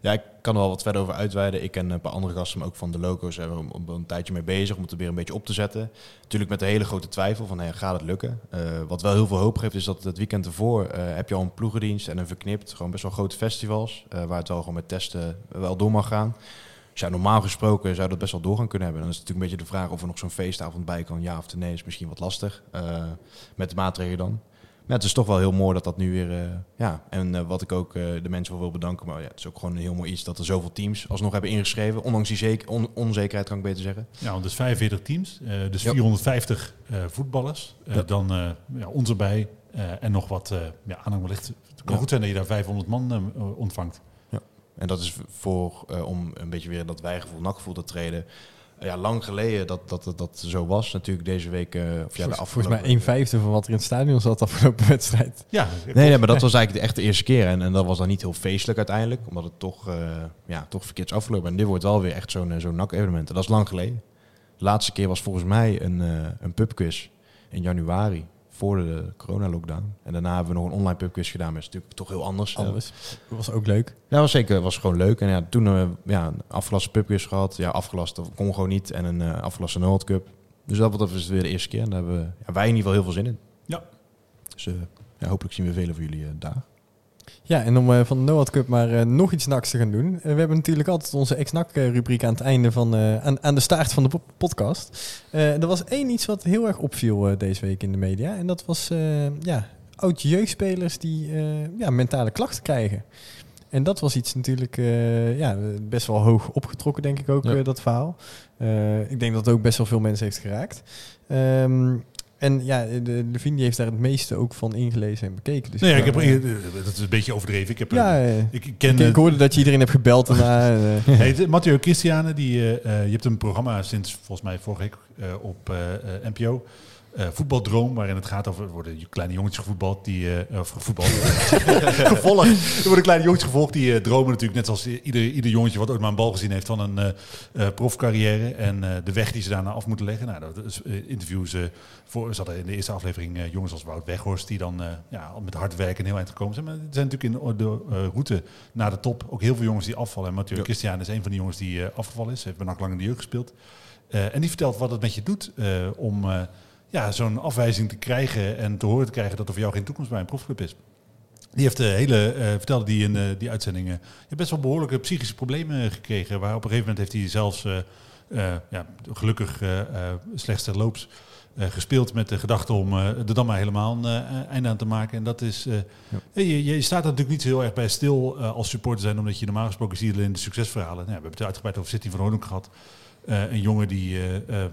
ik kan er wel wat verder over uitweiden. Ik en een paar andere gasten, maar ook van de loco's, zijn we er een tijdje mee bezig om het er weer een beetje op te zetten. Natuurlijk met de hele grote twijfel van, hey, gaat het lukken? Eh, wat wel heel veel hoop geeft, is dat het weekend ervoor eh, heb je al een ploegendienst en een verknipt. Gewoon best wel grote festivals, eh, waar het wel gewoon met testen wel door mag gaan. Dus ja, normaal gesproken zou dat best wel door gaan kunnen hebben. Dan is het natuurlijk een beetje de vraag of er nog zo'n feestavond bij kan. Ja of nee is misschien wat lastig. met de maatregelen dan. Maar het is toch wel heel mooi dat dat nu weer... eh, ja, en eh, wat ik ook eh, de mensen voor wil bedanken. Maar ja, het is ook gewoon een heel mooi iets dat er zoveel teams alsnog hebben ingeschreven. Ondanks die zeker, on- onzekerheid kan ik beter zeggen. Ja, want dus 45 teams, dus Ja. 450 eh, voetballers. Ja. Dan ja, ons erbij eh, en nog wat ja, aanhang wellicht. Het kan Ja. goed zijn dat je daar 500 man ontvangt. En dat is voor, om een beetje weer dat wijgevoel, nakgevoel te treden. Ja, lang geleden dat, dat, dat dat zo was. Natuurlijk deze week, eh, of ja, de Volgens, mij een vijfde van wat er in het stadion zat afgelopen [LAUGHS] wedstrijd. Ja, Nee, nee, maar dat [LAUGHS] was eigenlijk de echte eerste keer. En, en dat was dan niet heel feestelijk uiteindelijk. Omdat het toch, eh ja, toch verkeerd is afgelopen. En dit wordt wel weer echt zo'n eh, zo'n NAC-evenement. En dat is lang geleden. De laatste keer was volgens mij een, eh een pubquiz in januari. Voor de corona-lockdown. En daarna hebben we nog een online pubquiz gedaan. Maar dat is natuurlijk toch heel anders. Anders. Dat was ook leuk. Ja, was zeker. was gewoon leuk. En ja, toen eh ja, een afgelaste pubquiz gehad. Ja, afgelast kon gewoon niet. En een eh afgelaste World Cup. Dus dat het weer de eerste keer. En daar hebben we, ja, wij in ieder geval heel veel zin in. Ja, Dus ja, hopelijk zien we velen van jullie daar. Ja, en om uh, van de NOAD Cup maar uh, nog iets naks te gaan doen. Uh, we hebben natuurlijk altijd onze ex-NAC-rubriek aan het einde van, aan, aan, de staart van de podcast. er was één iets wat heel erg opviel deze week in de media. En dat was ja, oud-jeugdspelers die ja, mentale klachten krijgen. En dat was iets natuurlijk ja, best wel hoog opgetrokken, denk ik ook, ja. dat verhaal. ik denk dat het ook best wel veel mensen heeft geraakt. Um, en ja, de Levine heeft daar het meeste ook van ingelezen en bekeken. Dus nee, ik heb, dat is een beetje overdreven. Ik, heb, ja, ik, ken, ik, hoorde dat je iedereen hebt gebeld. Daarna, [LAUGHS] hey, Matteo Christiane, die, je hebt een programma sinds volgens mij vorige week op NPO uh, voetbaldroom, waarin het gaat over er worden kleine jongetjes gevoetbald die uh, of gevoetbald [LAUGHS] gevolgd. Er worden kleine jongetjes gevolgd die uh, dromen natuurlijk net zoals ieder, ieder jongetje wat ooit maar een bal gezien heeft van een profcarrière en de weg die ze daarna af moeten leggen. Nou, dat is interviews voor. Ze hadden in de eerste aflevering jongens als Wout Weghorst die dan ja, met hard werken heel eind gekomen zijn. Maar er zijn natuurlijk in de route naar de top ook heel veel jongens die afvallen. En Mathieu ja. Christian is een van die jongens die afgevallen is. Heeft bij NAC lang in de jeugd gespeeld. en die vertelt wat het met je doet om ja, zo'n afwijzing te krijgen en te horen te krijgen dat er voor jou geen toekomst bij een profclub is. Die heeft de hele, uh, vertelde die in uh, die uitzendingen, je best wel behoorlijke psychische problemen gekregen. Waar op een gegeven moment heeft hij zelfs, uh, ja, gelukkig slechts terloops, gespeeld met de gedachte om er dan maar helemaal een einde aan te maken. En dat is, ja. je, je, staat er natuurlijk niet zo heel erg bij stil als supporter zijn, omdat je normaal gesproken ziet in de succesverhalen. Nou, we hebben het uitgebreid over City van Hoorn gehad. Uh, een jongen die uh,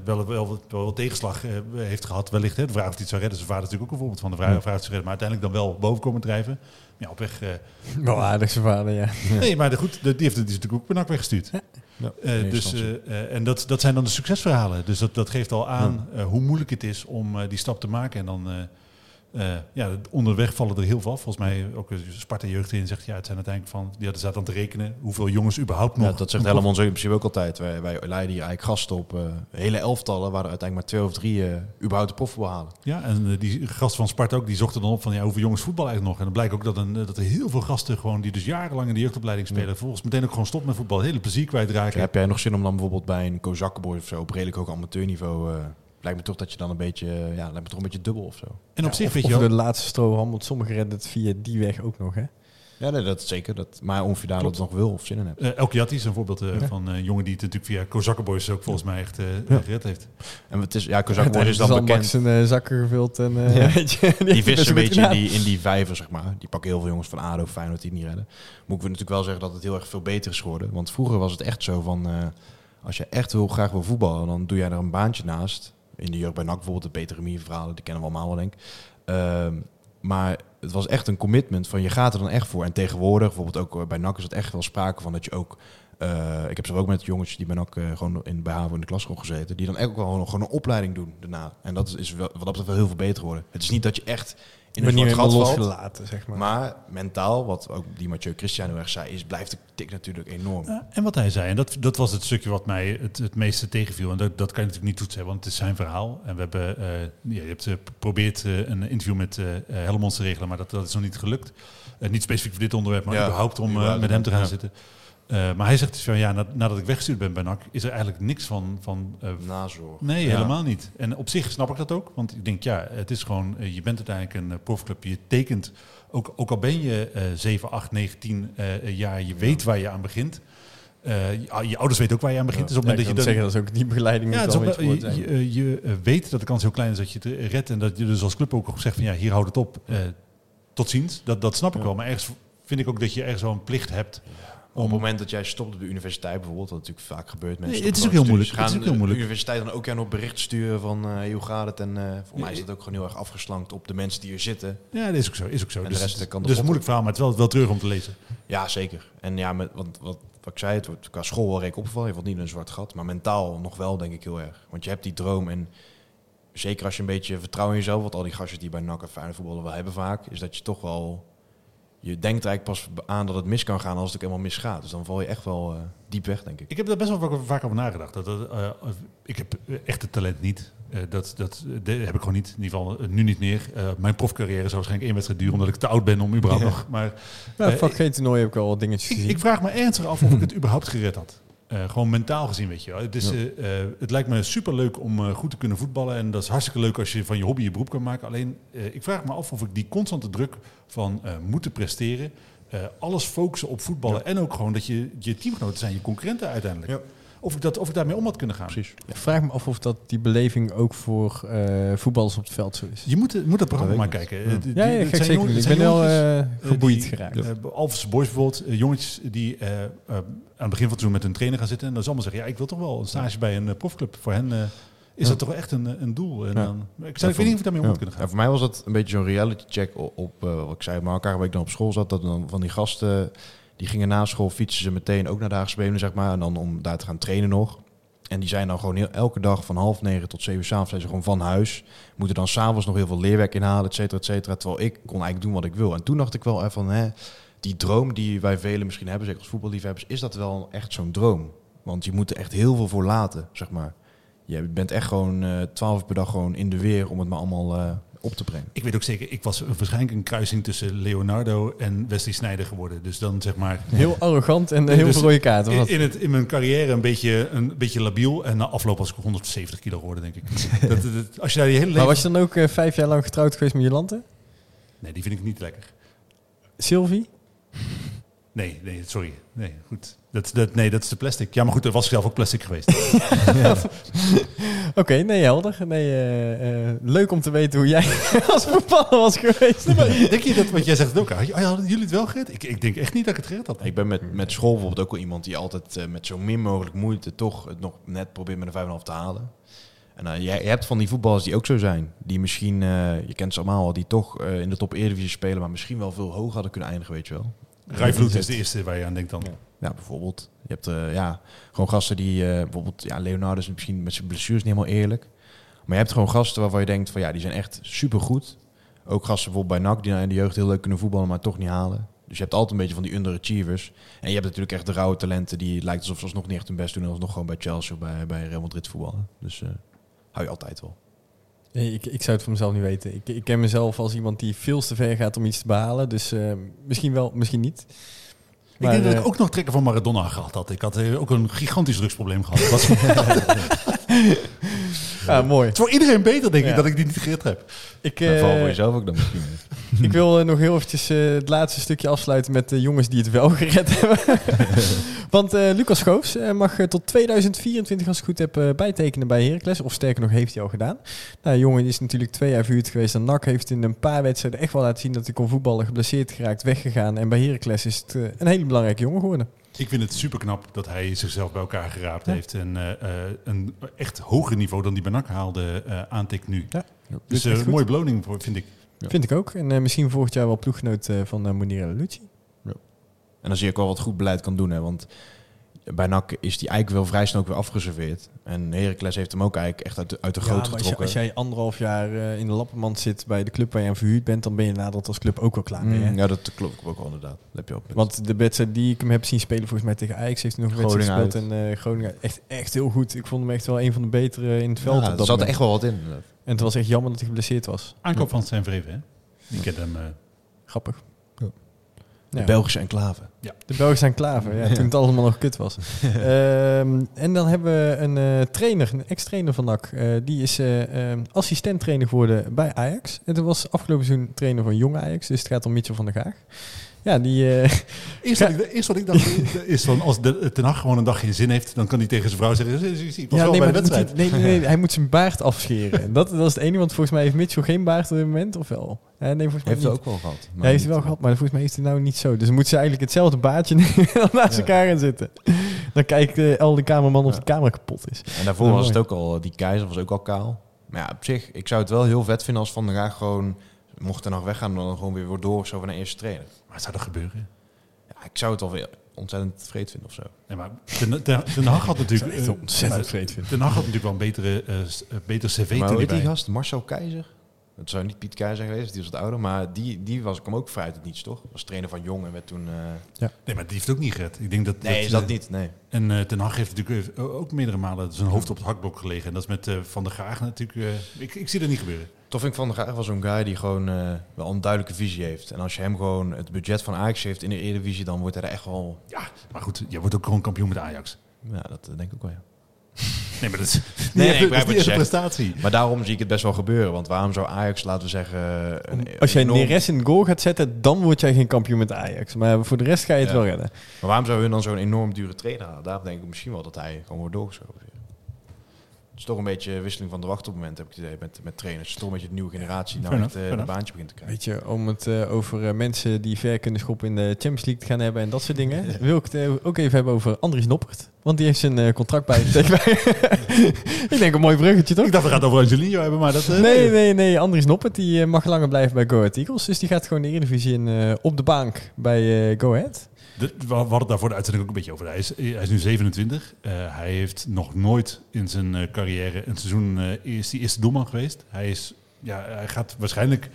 wel, wel, wel, wel tegenslag uh, heeft gehad, wellicht. Hè, de vraag of hij het zou redden. Zijn vader is natuurlijk ook een voorbeeld van de vraag, vraag of redden. Maar uiteindelijk dan wel boven komen drijven. Ja, op weg... [LAUGHS] wel aardig zijn vader, ja. [LAUGHS] Nee, maar de, goed, die heeft het natuurlijk ook benak weggestuurd. Ja. dus, en dat, dat zijn dan de succesverhalen. Dus dat, dat geeft al aan hoe moeilijk het is om die stap te maken. En dan uh, ja, onderweg vallen er heel veel af. Volgens mij ook Sparta Jeugd in zegt, ja, het zijn uiteindelijk van, die hadden zaten aan te rekenen hoeveel jongens überhaupt nog. Ja, dat zegt helemaal in principe ook altijd. Wij, wij leiden hier eigenlijk gasten op uh, hele elftallen, waar er uiteindelijk maar twee of drie uh, überhaupt de profvoetbal halen. Ja, en die gasten van Sparta ook, die zochten dan op van, ja, hoeveel jongens voetbal eigenlijk nog? En dan blijkt ook dat, een, dat er heel veel gasten gewoon, die dus jarenlang in de jeugdopleiding spelen, ja. volgens meteen ook gewoon stoppen met voetbal, hele plezier kwijtraken. heb jij nog zin om dan bijvoorbeeld bij een Kozakkenboy of zo, op redelijk ook amateurniveau lijkt me toch dat je dan een beetje, ja, lijkt me toch een beetje dubbel of zo. En op ja, zich of, weet of je de laatste stroham, want sommigen redden het via die weg ook nog, hè? Ja, nee, dat zeker. Dat, maar of je daar dat nog wil of zin in hebt. Uh, Elke is een voorbeeld uh, ja. van een jongen die het natuurlijk via Kozakkenboys ook volgens mij echt uh, ja. gered heeft. En het is, ja, Kozakkenboys is dan bekend. zijn zakken gevuld en ja. [LAUGHS] weet je, die, die vissen een beetje in die, in die vijver, zeg maar. Die pakken heel veel jongens van ADO, Feyenoord die het niet redden. Moet ik natuurlijk wel zeggen dat het heel erg veel beter is geworden. Want vroeger was het echt zo van, als je echt heel graag wil voetballen, dan doe jij er een baantje naast in de jeugd bij NAC bijvoorbeeld, de Peter Remier verhalen, die kennen we allemaal wel denk ik. Um, maar het was echt een commitment van je gaat er dan echt voor. En tegenwoordig, bijvoorbeeld ook bij NAC is het echt wel sprake van dat je ook... Uh, ik heb zo ook met jongetjes die bij NAC uh, gewoon in, bij HAVO in de klas gezeten, die dan ook wel gewoon, gewoon een opleiding doen daarna. En dat is wel, wat dat betreft wel heel veel beter geworden. Het is niet dat je echt in een soort gat losgelaten, zeg maar. Maar mentaal, wat ook die Mathieu Christian erg zei, is blijft de tik natuurlijk enorm. Ja, en wat hij zei, en dat, dat was het stukje wat mij het, het meeste tegenviel. En dat, dat kan je natuurlijk niet toetsen, want het is zijn verhaal. En we hebben, uh, ja, je hebt geprobeerd uh, een interview met uh, Helmond te regelen, maar dat, dat is nog niet gelukt. niet specifiek voor dit onderwerp, maar ja, überhaupt om met hem te gaan ja. zitten. Uh, maar hij zegt dus van ja, nadat ik weggestuurd ben bij NAC, is er eigenlijk niks van. van uh, Nazorg. Nee, ja. helemaal niet. En op zich snap ik dat ook. Want ik denk, ja, het is gewoon, uh, je bent uiteindelijk een profclub. Je tekent, ook, ook al ben je 7, 8, 9, 10 jaar, je weet waar je aan begint. Je, je, ouders weten ook waar je aan begint. Ja. Dus op het moment dat je zeggen, dat is ook die begeleiding. Ja, op, je, je, je, weet dat de kans heel klein is dat je het redt. En dat je dus als club ook zegt van ja, hier houdt het op. tot ziens. Dat, dat snap ik wel. Maar ergens vind ik ook dat je ergens wel een plicht hebt. Op het moment dat jij stopt op de universiteit bijvoorbeeld, wat natuurlijk vaak gebeurt. Mensen nee, het is ook heel moeilijk. Gaan het is ook heel moeilijk. De universiteit dan ook aan op bericht sturen van uh, hoe gaat het? En uh, voor mij is het ook gewoon heel erg afgeslankt op de mensen die hier zitten. Ja, dat is ook zo. Is ook zo. En dus, de rest kan dus een moeilijk verhaal, maar het is wel, wel terug om te lezen. Ja, zeker. En ja, met, want, wat, wat ik zei, het wordt qua school wel redelijk opgevallen. Je wordt niet in een zwart gat, maar mentaal nog wel denk ik heel erg. Want je hebt die droom en zeker als je een beetje vertrouwen in jezelf, wat al die gastjes die bij NAC en voetballen wel hebben vaak, is dat je toch wel je denkt eigenlijk pas aan dat het mis kan gaan als het ook helemaal misgaat. Dus dan val je echt wel uh, diep weg, denk ik. Ik heb daar best wel vaak over nagedacht. Dat, dat uh, ik heb echt het talent niet. Uh, dat, dat, heb ik gewoon niet. In ieder geval nu niet meer. mijn profcarrière zou waarschijnlijk één wedstrijd duren... omdat ik te oud ben om überhaupt ja. nog... Maar, nou, vak geen toernooi heb ik al wat dingetjes ik, gezien. ik vraag me ernstig af of ik het überhaupt gered had. Uh, gewoon mentaal gezien, weet je wel. Het, is, uh, het lijkt me super leuk om goed te kunnen voetballen. En dat is hartstikke leuk als je van je hobby je beroep kan maken. Alleen, ik vraag me af of ik die constante druk van moeten presteren... alles focussen op voetballen en ook gewoon dat je, je teamgenoten zijn, je concurrenten uiteindelijk. Ja of ik, dat, of ik daarmee om had kunnen gaan. Precies. Ja, vraag me af of dat die beleving ook voor uh, voetballers op het veld zo is. Je moet, moet dat programma maar kijken. Ja, die, ja, ja zeker. Jongens, ik ben wel uh, geboeid die, geraakt. Uh, Alphys Boys bijvoorbeeld, jongetjes die aan het begin van het seizoen met een trainer gaan zitten. En dan zal maar zeggen, ja, ik wil toch wel een stage bij een profclub. Voor hen is dat toch echt een, een doel. En dan, ik, zou, ik weet niet of ik daarmee om moet kunnen gaan. voor mij was dat een beetje zo'n reality check op, op wat ik zei, maar elkaar waar ik dan op school zat. Dat dan van die gasten die gingen na school fietsen ze meteen ook naar de Haagse zeg maar. En dan om daar te gaan trainen nog. En die zijn dan gewoon elke dag van half negen tot zeven s'avonds zijn ze gewoon van huis. Moeten dan s'avonds nog heel veel leerwerk inhalen, et cetera, et cetera. Terwijl ik kon eigenlijk doen wat ik wil. En toen dacht ik wel even van, hè, die droom die wij velen misschien hebben, zeker als voetballiefhebbers, is dat wel echt zo'n droom? Want je moet er echt heel veel voor laten, zeg maar. Je bent echt gewoon uh, twaalf uur per dag gewoon in de weer om het maar allemaal uh, op te brengen. Ik weet ook zeker, ik was waarschijnlijk een kruising tussen Leonardo en Wesley Snijder geworden. Dus dan zeg maar... [LAUGHS] Heel arrogant en heel dus veel rode kaarten. In, in, het, in mijn carrière een beetje, een beetje labiel. En na afloop was ik 170 kilo geworden, denk ik. [LAUGHS] dat, dat, als je daar die hele leven... Maar was je dan ook uh, vijf jaar lang getrouwd geweest met Jolante? Nee, die vind ik niet lekker. Sylvie? Nee, nee, sorry. Nee, goed. Dat, dat, nee, dat is de plastic. Ja, maar goed, er was zelf ook plastic geweest. [LAUGHS] [LAUGHS] Oké, nee, helder. Nee, uh, uh, leuk om te weten hoe jij [LAUGHS] als voetballer was geweest. Nee, denk je dat, wat jij zegt ook, hadden jullie het wel gered? Ik, ik denk echt niet dat ik het gered had. Ik ben met, met school bijvoorbeeld ook wel iemand die altijd uh, met zo min mogelijk moeite toch het nog net probeert met een 5,5 te halen. En jij, je hebt van die voetballers die ook zo zijn. Die misschien, je kent ze allemaal al, die toch in de top Eredivisie spelen, maar misschien wel veel hoger hadden kunnen eindigen, weet je wel. Rijvloed is de eerste waar je aan denkt dan. Ja, bijvoorbeeld. Je hebt uh, ja, gewoon gasten die, uh, bijvoorbeeld, ja, Leonardo is misschien met zijn blessures niet helemaal eerlijk. Maar je hebt gewoon gasten waarvan je denkt van ja, die zijn echt supergoed. Ook gasten bijvoorbeeld bij NAC die nou in de jeugd heel leuk kunnen voetballen, maar toch niet halen. Dus je hebt altijd een beetje van die underachievers. En je hebt natuurlijk echt de rauwe talenten die lijkt alsof ze nog niet echt hun best doen. En nog gewoon bij Chelsea of bij, bij Real Madrid voetballen. Dus uh, hou je altijd wel. Nee, ik, ik zou het voor mezelf niet weten. Ik, ik ken mezelf als iemand die veel te ver gaat om iets te behalen. Dus uh, misschien wel, misschien niet. Maar, ik denk dat ik ook nog trekken van Maradona gehad had. Ik had ook een gigantisch drugsprobleem gehad. [LAUGHS] [LAUGHS] Was... ja, mooi. Het is voor iedereen beter, denk ik, dat ik die niet gered heb. Ik, uh, voor jezelf ook dan misschien. [LAUGHS] ik wil uh, nog heel eventjes uh, het laatste stukje afsluiten met de jongens die het wel [LAUGHS] gered hebben. [LAUGHS] Want Lucas Schoofs mag tot 2024, als ik goed heb, bijtekenen bij Heracles. Of sterker nog, heeft hij al gedaan. Nou, jongen is natuurlijk twee jaar verhuurd geweest. En NAC heeft in een paar wedstrijden echt wel laten zien dat hij kon voetballen. Geblesseerd geraakt, weggegaan. En bij Heracles is het een hele belangrijke jongen geworden. Ik vind het super knap dat hij zichzelf bij elkaar geraapt heeft. En uh, een echt hoger niveau dan die Benak haalde uh, aantikt nu. Ja, dus een mooie beloning, vind ik. Ja. Vind ik ook. En misschien volgend jaar wel ploeggenoot van uh, Monira Lucci. Ja. En dan zie ik wel wat goed beleid kan doen. Hè, want bij NAC is die eigenlijk wel vrij snel ook weer afgereserveerd. En Heracles heeft hem ook eigenlijk echt uit de, uit de ja, groot getrokken. Als, jij anderhalf jaar uh, in de lappenmand zit bij de club waar je aan verhuurd bent, dan ben je nadat als club ook wel klaar mee. Mm, ja, dat klopt ook wel inderdaad. Dat heb je ook Want de wedstrijd die ik hem heb zien spelen, volgens mij tegen Ajax, heeft hij nog een wedstrijd gespeeld. En uh, Groningen echt, echt heel goed. Ik vond hem echt wel een van de betere in het veld. Ja, er zat er echt wel wat in. En het was echt jammer dat hij geblesseerd was. Aankoop van zijn vreven, hè? Die kent hem. Uh... Grappig. De Belgische enclave. Ja. De Belgische enclave, ja, toen het allemaal nog kut was. um, [LAUGHS] en dan hebben we een uh, trainer, een ex-trainer van NAC. Uh, die is uh, um, assistent-trainer geworden bij Ajax. En toen was afgelopen seizoen trainer van Jong Ajax. Dus het gaat om Mitchell van der Gaag. Ja, die... Uh, [LAUGHS] eerst, wat ik, eerst wat ik dacht is van als de, Ten Hag gewoon een dagje zin heeft, dan kan hij tegen zijn vrouw zeggen, ik was ja, nee, bij de wedstrijd. Hij, nee, nee, nee, [LAUGHS] hij moet zijn baard afscheren. dat, dat is het enige, want volgens mij heeft Mitchell geen baard op dit moment, of wel? nee, volgens mij heeft hij ook wel gehad. Ja, heeft hij wel gehad, maar volgens mij heeft hij nou niet zo. Dus moet ze eigenlijk hetzelfde baardje [LAUGHS] naast elkaar gaan zitten. Dan kijkt uh, al de cameraman of de camera kapot is. En daarvoor was het ook al, die keizer was ook al kaal. Maar ja, op zich, ik zou het wel heel vet vinden als Van der Gaag gewoon mocht er nog weggaan, dan gewoon weer door door zo van een eerste trainer. Maar zou dat gebeuren? Ja, ik zou het alweer ontzettend vreed vinden of zo. Nee, maar ten, Hag had natuurlijk... [LAUGHS] Uh, ontzettend vreed vinden. Ten Hag had natuurlijk wel een betere, uh, beter cv Maar weet die gast? Marcel Keizer? Het zou niet Piet Keizer geweest, die was het ouder. Maar die, die was, kwam ook vrij uit het niets, toch? Was trainer van Jong en werd toen... Uh... Ja. Nee, maar die heeft ook niet gered. Ik denk dat, nee, dat, is dat niet, nee. En uh, Ten Hag heeft natuurlijk ook meerdere malen zijn hoofd op het hakblok gelegen. En dat is met uh, Van der Graag natuurlijk... ik, ik zie dat niet gebeuren. Toch vind ik Van der Graag wel zo'n guy die gewoon wel een duidelijke visie heeft. En als je hem gewoon het budget van Ajax heeft in de Eredivisie, dan wordt hij er echt wel... Ja, maar goed, je wordt ook gewoon kampioen met Ajax. Ja, dat denk ik ook wel, ja. Nee, maar dat is, Nee, nee, [LAUGHS] ik je een prestatie. Maar daarom zie ik het best wel gebeuren. Want waarom zou Ajax, laten we zeggen... Een, Als jij een enorm- Neres in de goal gaat zetten, dan word jij geen kampioen met Ajax. Maar voor de rest ga je het Ja. wel redden. Maar waarom zou hun dan zo'n enorm dure trainer halen? Daar denk ik misschien wel dat hij gewoon wordt doorgeschoven. Is toch een beetje wisseling van de wacht op het moment, heb ik het idee, met, met trainers. Het is toch een beetje de nieuwe generatie nou echt enough, eh, een baantje begint te krijgen. Weet je, om het eh, over eh, mensen die ver kunnen schoppen in de Champions League te gaan hebben en dat soort dingen, [LAUGHS] wil ik het ook even hebben over Andries Noppert. Want die heeft zijn eh, contract bij [LAUGHS] ik denk een mooi bruggetje, toch? Ik dacht, we gaan het over Angelino hebben, maar dat... Nee, nee, nee. Andries Noppert die mag langer blijven bij Go Ahead Eagles. Dus die gaat gewoon de Eredivisie in eh, op de bank bij eh, Go Ahead. De, we hadden het daar voor de uitzending ook een beetje over. Hij is, hij is nu 27. Eh, hij heeft nog nooit in zijn eh, carrière een seizoen eh is die eerste doelman geweest. Hij is, ja, hij gaat waarschijnlijk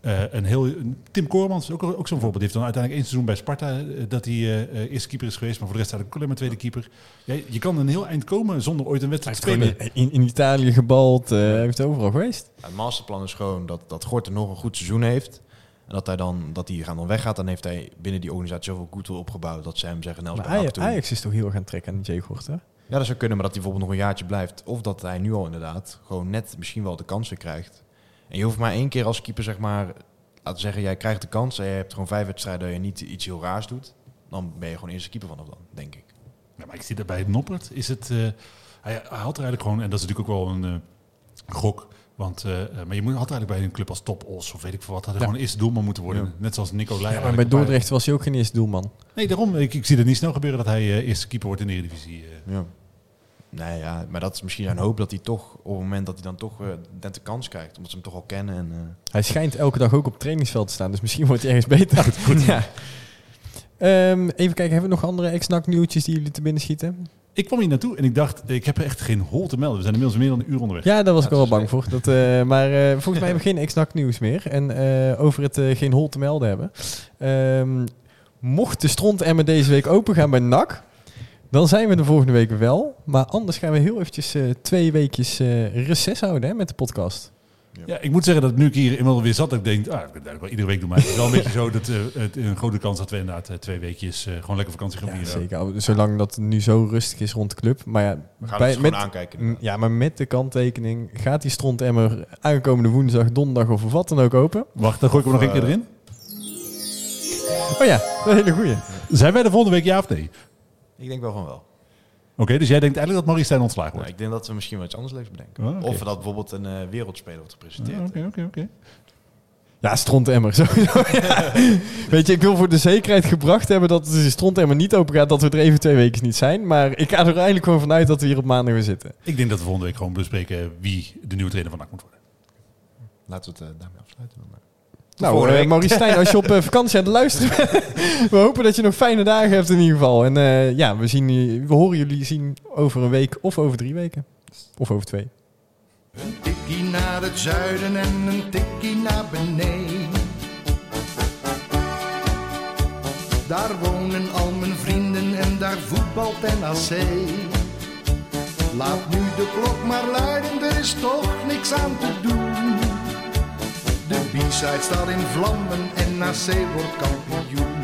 eh, een heel. Tim Koormans, ook, ook zo'n voorbeeld, die heeft dan uiteindelijk één seizoen bij Sparta dat hij eh, eh, eerste keeper is geweest, maar voor de rest eigenlijk ook alleen maar tweede keeper. Ja, je kan een heel eind komen zonder ooit een wedstrijd te spelen. in, in Italië gebald. eh, Hij heeft overal geweest. Ja, het masterplan is gewoon dat, dat Gorten nog een goed seizoen heeft. En dat hij dan, dat hij gaan dan weggaat, dan heeft hij binnen die organisatie zoveel goodwill opgebouwd dat ze hem zeggen, nou, Ajax, toe. Ajax is toch heel erg aan het trekken aan Jay Gort, hè? Ja, dat zou kunnen, maar dat hij bijvoorbeeld nog een jaartje blijft. Of dat hij nu al inderdaad gewoon net misschien wel de kans weer krijgt. En je hoeft maar één keer als keeper, zeg maar, laten zeggen, jij krijgt de kans en je hebt gewoon vijf wedstrijden dat je niet iets heel raars doet. Dan ben je gewoon eerste keeper vanaf dan, denk ik. Ja, maar ik zie dat bij Noppert is het. eh, hij, hij had er eigenlijk gewoon, en dat is natuurlijk ook wel een eh, gok. Want, eh, eh, maar je moet, had eigenlijk bij een club als Top Os of weet ik veel wat, had hij Ja. gewoon eerste doelman moeten worden. Ja. Net zoals Nico Leijer. Ja, maar bij een Dordrecht was hij ook geen eerste doelman. Nee, daarom. Ik, ik zie het niet snel gebeuren dat hij eh, eerste keeper wordt in de Eredivisie. eh. Ja. Nee, ja, maar dat is misschien zijn hoop dat hij toch, op het moment dat hij dan toch eh, net de kans krijgt, omdat ze hem toch al kennen. En, eh, Hij schijnt elke dag ook op het trainingsveld te staan, dus misschien wordt hij ergens beter. [LAUGHS] Goed, Ja. Ehm, even kijken, hebben we nog andere ex-NAC nieuwtjes die jullie te binnen schieten? Ik kwam hier naartoe en ik dacht, ik heb echt geen hol te melden. We zijn inmiddels meer dan een uur onderweg. Ja, daar was ik wel bang voor. Dat, eh, maar eh, volgens mij hebben we geen ex-NAC nieuws meer. En eh, over het eh, geen hol te melden hebben. Ehm, mocht de strontemmer deze week open gaan bij NAC, dan zijn we de volgende week wel. Maar anders gaan we heel eventjes eh, twee weekjes eh reces houden hè, met de podcast. Ja, ik moet zeggen dat nu ik hier inmiddels weer zat, dat ik denk, ah, ik wel iedere week doen. Maar het is wel een beetje zo dat eh, het een grote kans dat we inderdaad eh, twee weekjes eh, gewoon lekker vakantie gaan Ja, vieren. zeker. Zolang dat het nu zo rustig is rond de club. Maar ja, we gaan bij- het gewoon met, aankijken. Ja, maar met de kanttekening gaat die strontemmer aankomende woensdag, donderdag of wat dan ook open. Wacht, dan gooi ik hem nog een keer eh, erin. Oh ja, dat is een hele goeie. Zijn wij de volgende week ja of nee? Ik denk wel van wel. Oké, dus jij denkt eigenlijk dat Maurice Stijn ontslagen Nou, wordt? ik denk dat we misschien wel iets anders leuks bedenken. Oh, oké. Of dat bijvoorbeeld een eh, wereldspeler wordt gepresenteerd. Ah, Oké, oké, oké. Ja, strontemmer, [LAUGHS] sowieso. ja. Weet je, ik wil voor de zekerheid gebracht hebben dat de strontemmer niet open gaat, dat we er even twee weken niet zijn. Maar ik ga er eigenlijk gewoon vanuit dat we hier op maandag weer zitten. Ik denk dat we volgende week gewoon bespreken wie de nieuwe trainer van NAC moet worden. Laten we het eh, daarmee afsluiten. dan maar. Nou, week. Maurice Stijn, als je op eh, [LAUGHS] vakantie aan het luisteren bent, we hopen dat je nog fijne dagen hebt in ieder geval. En eh, ja, we, zien, we horen jullie zien over een week of over drie weken. Of over twee. Een tikkie naar het zuiden en een tikkie naar beneden. Daar wonen al mijn vrienden en daar voetbalt NAC. Laat nu de klok maar luiden, er is toch niks aan te doen. De B-side staat in vlammen en NAC wordt kampioen.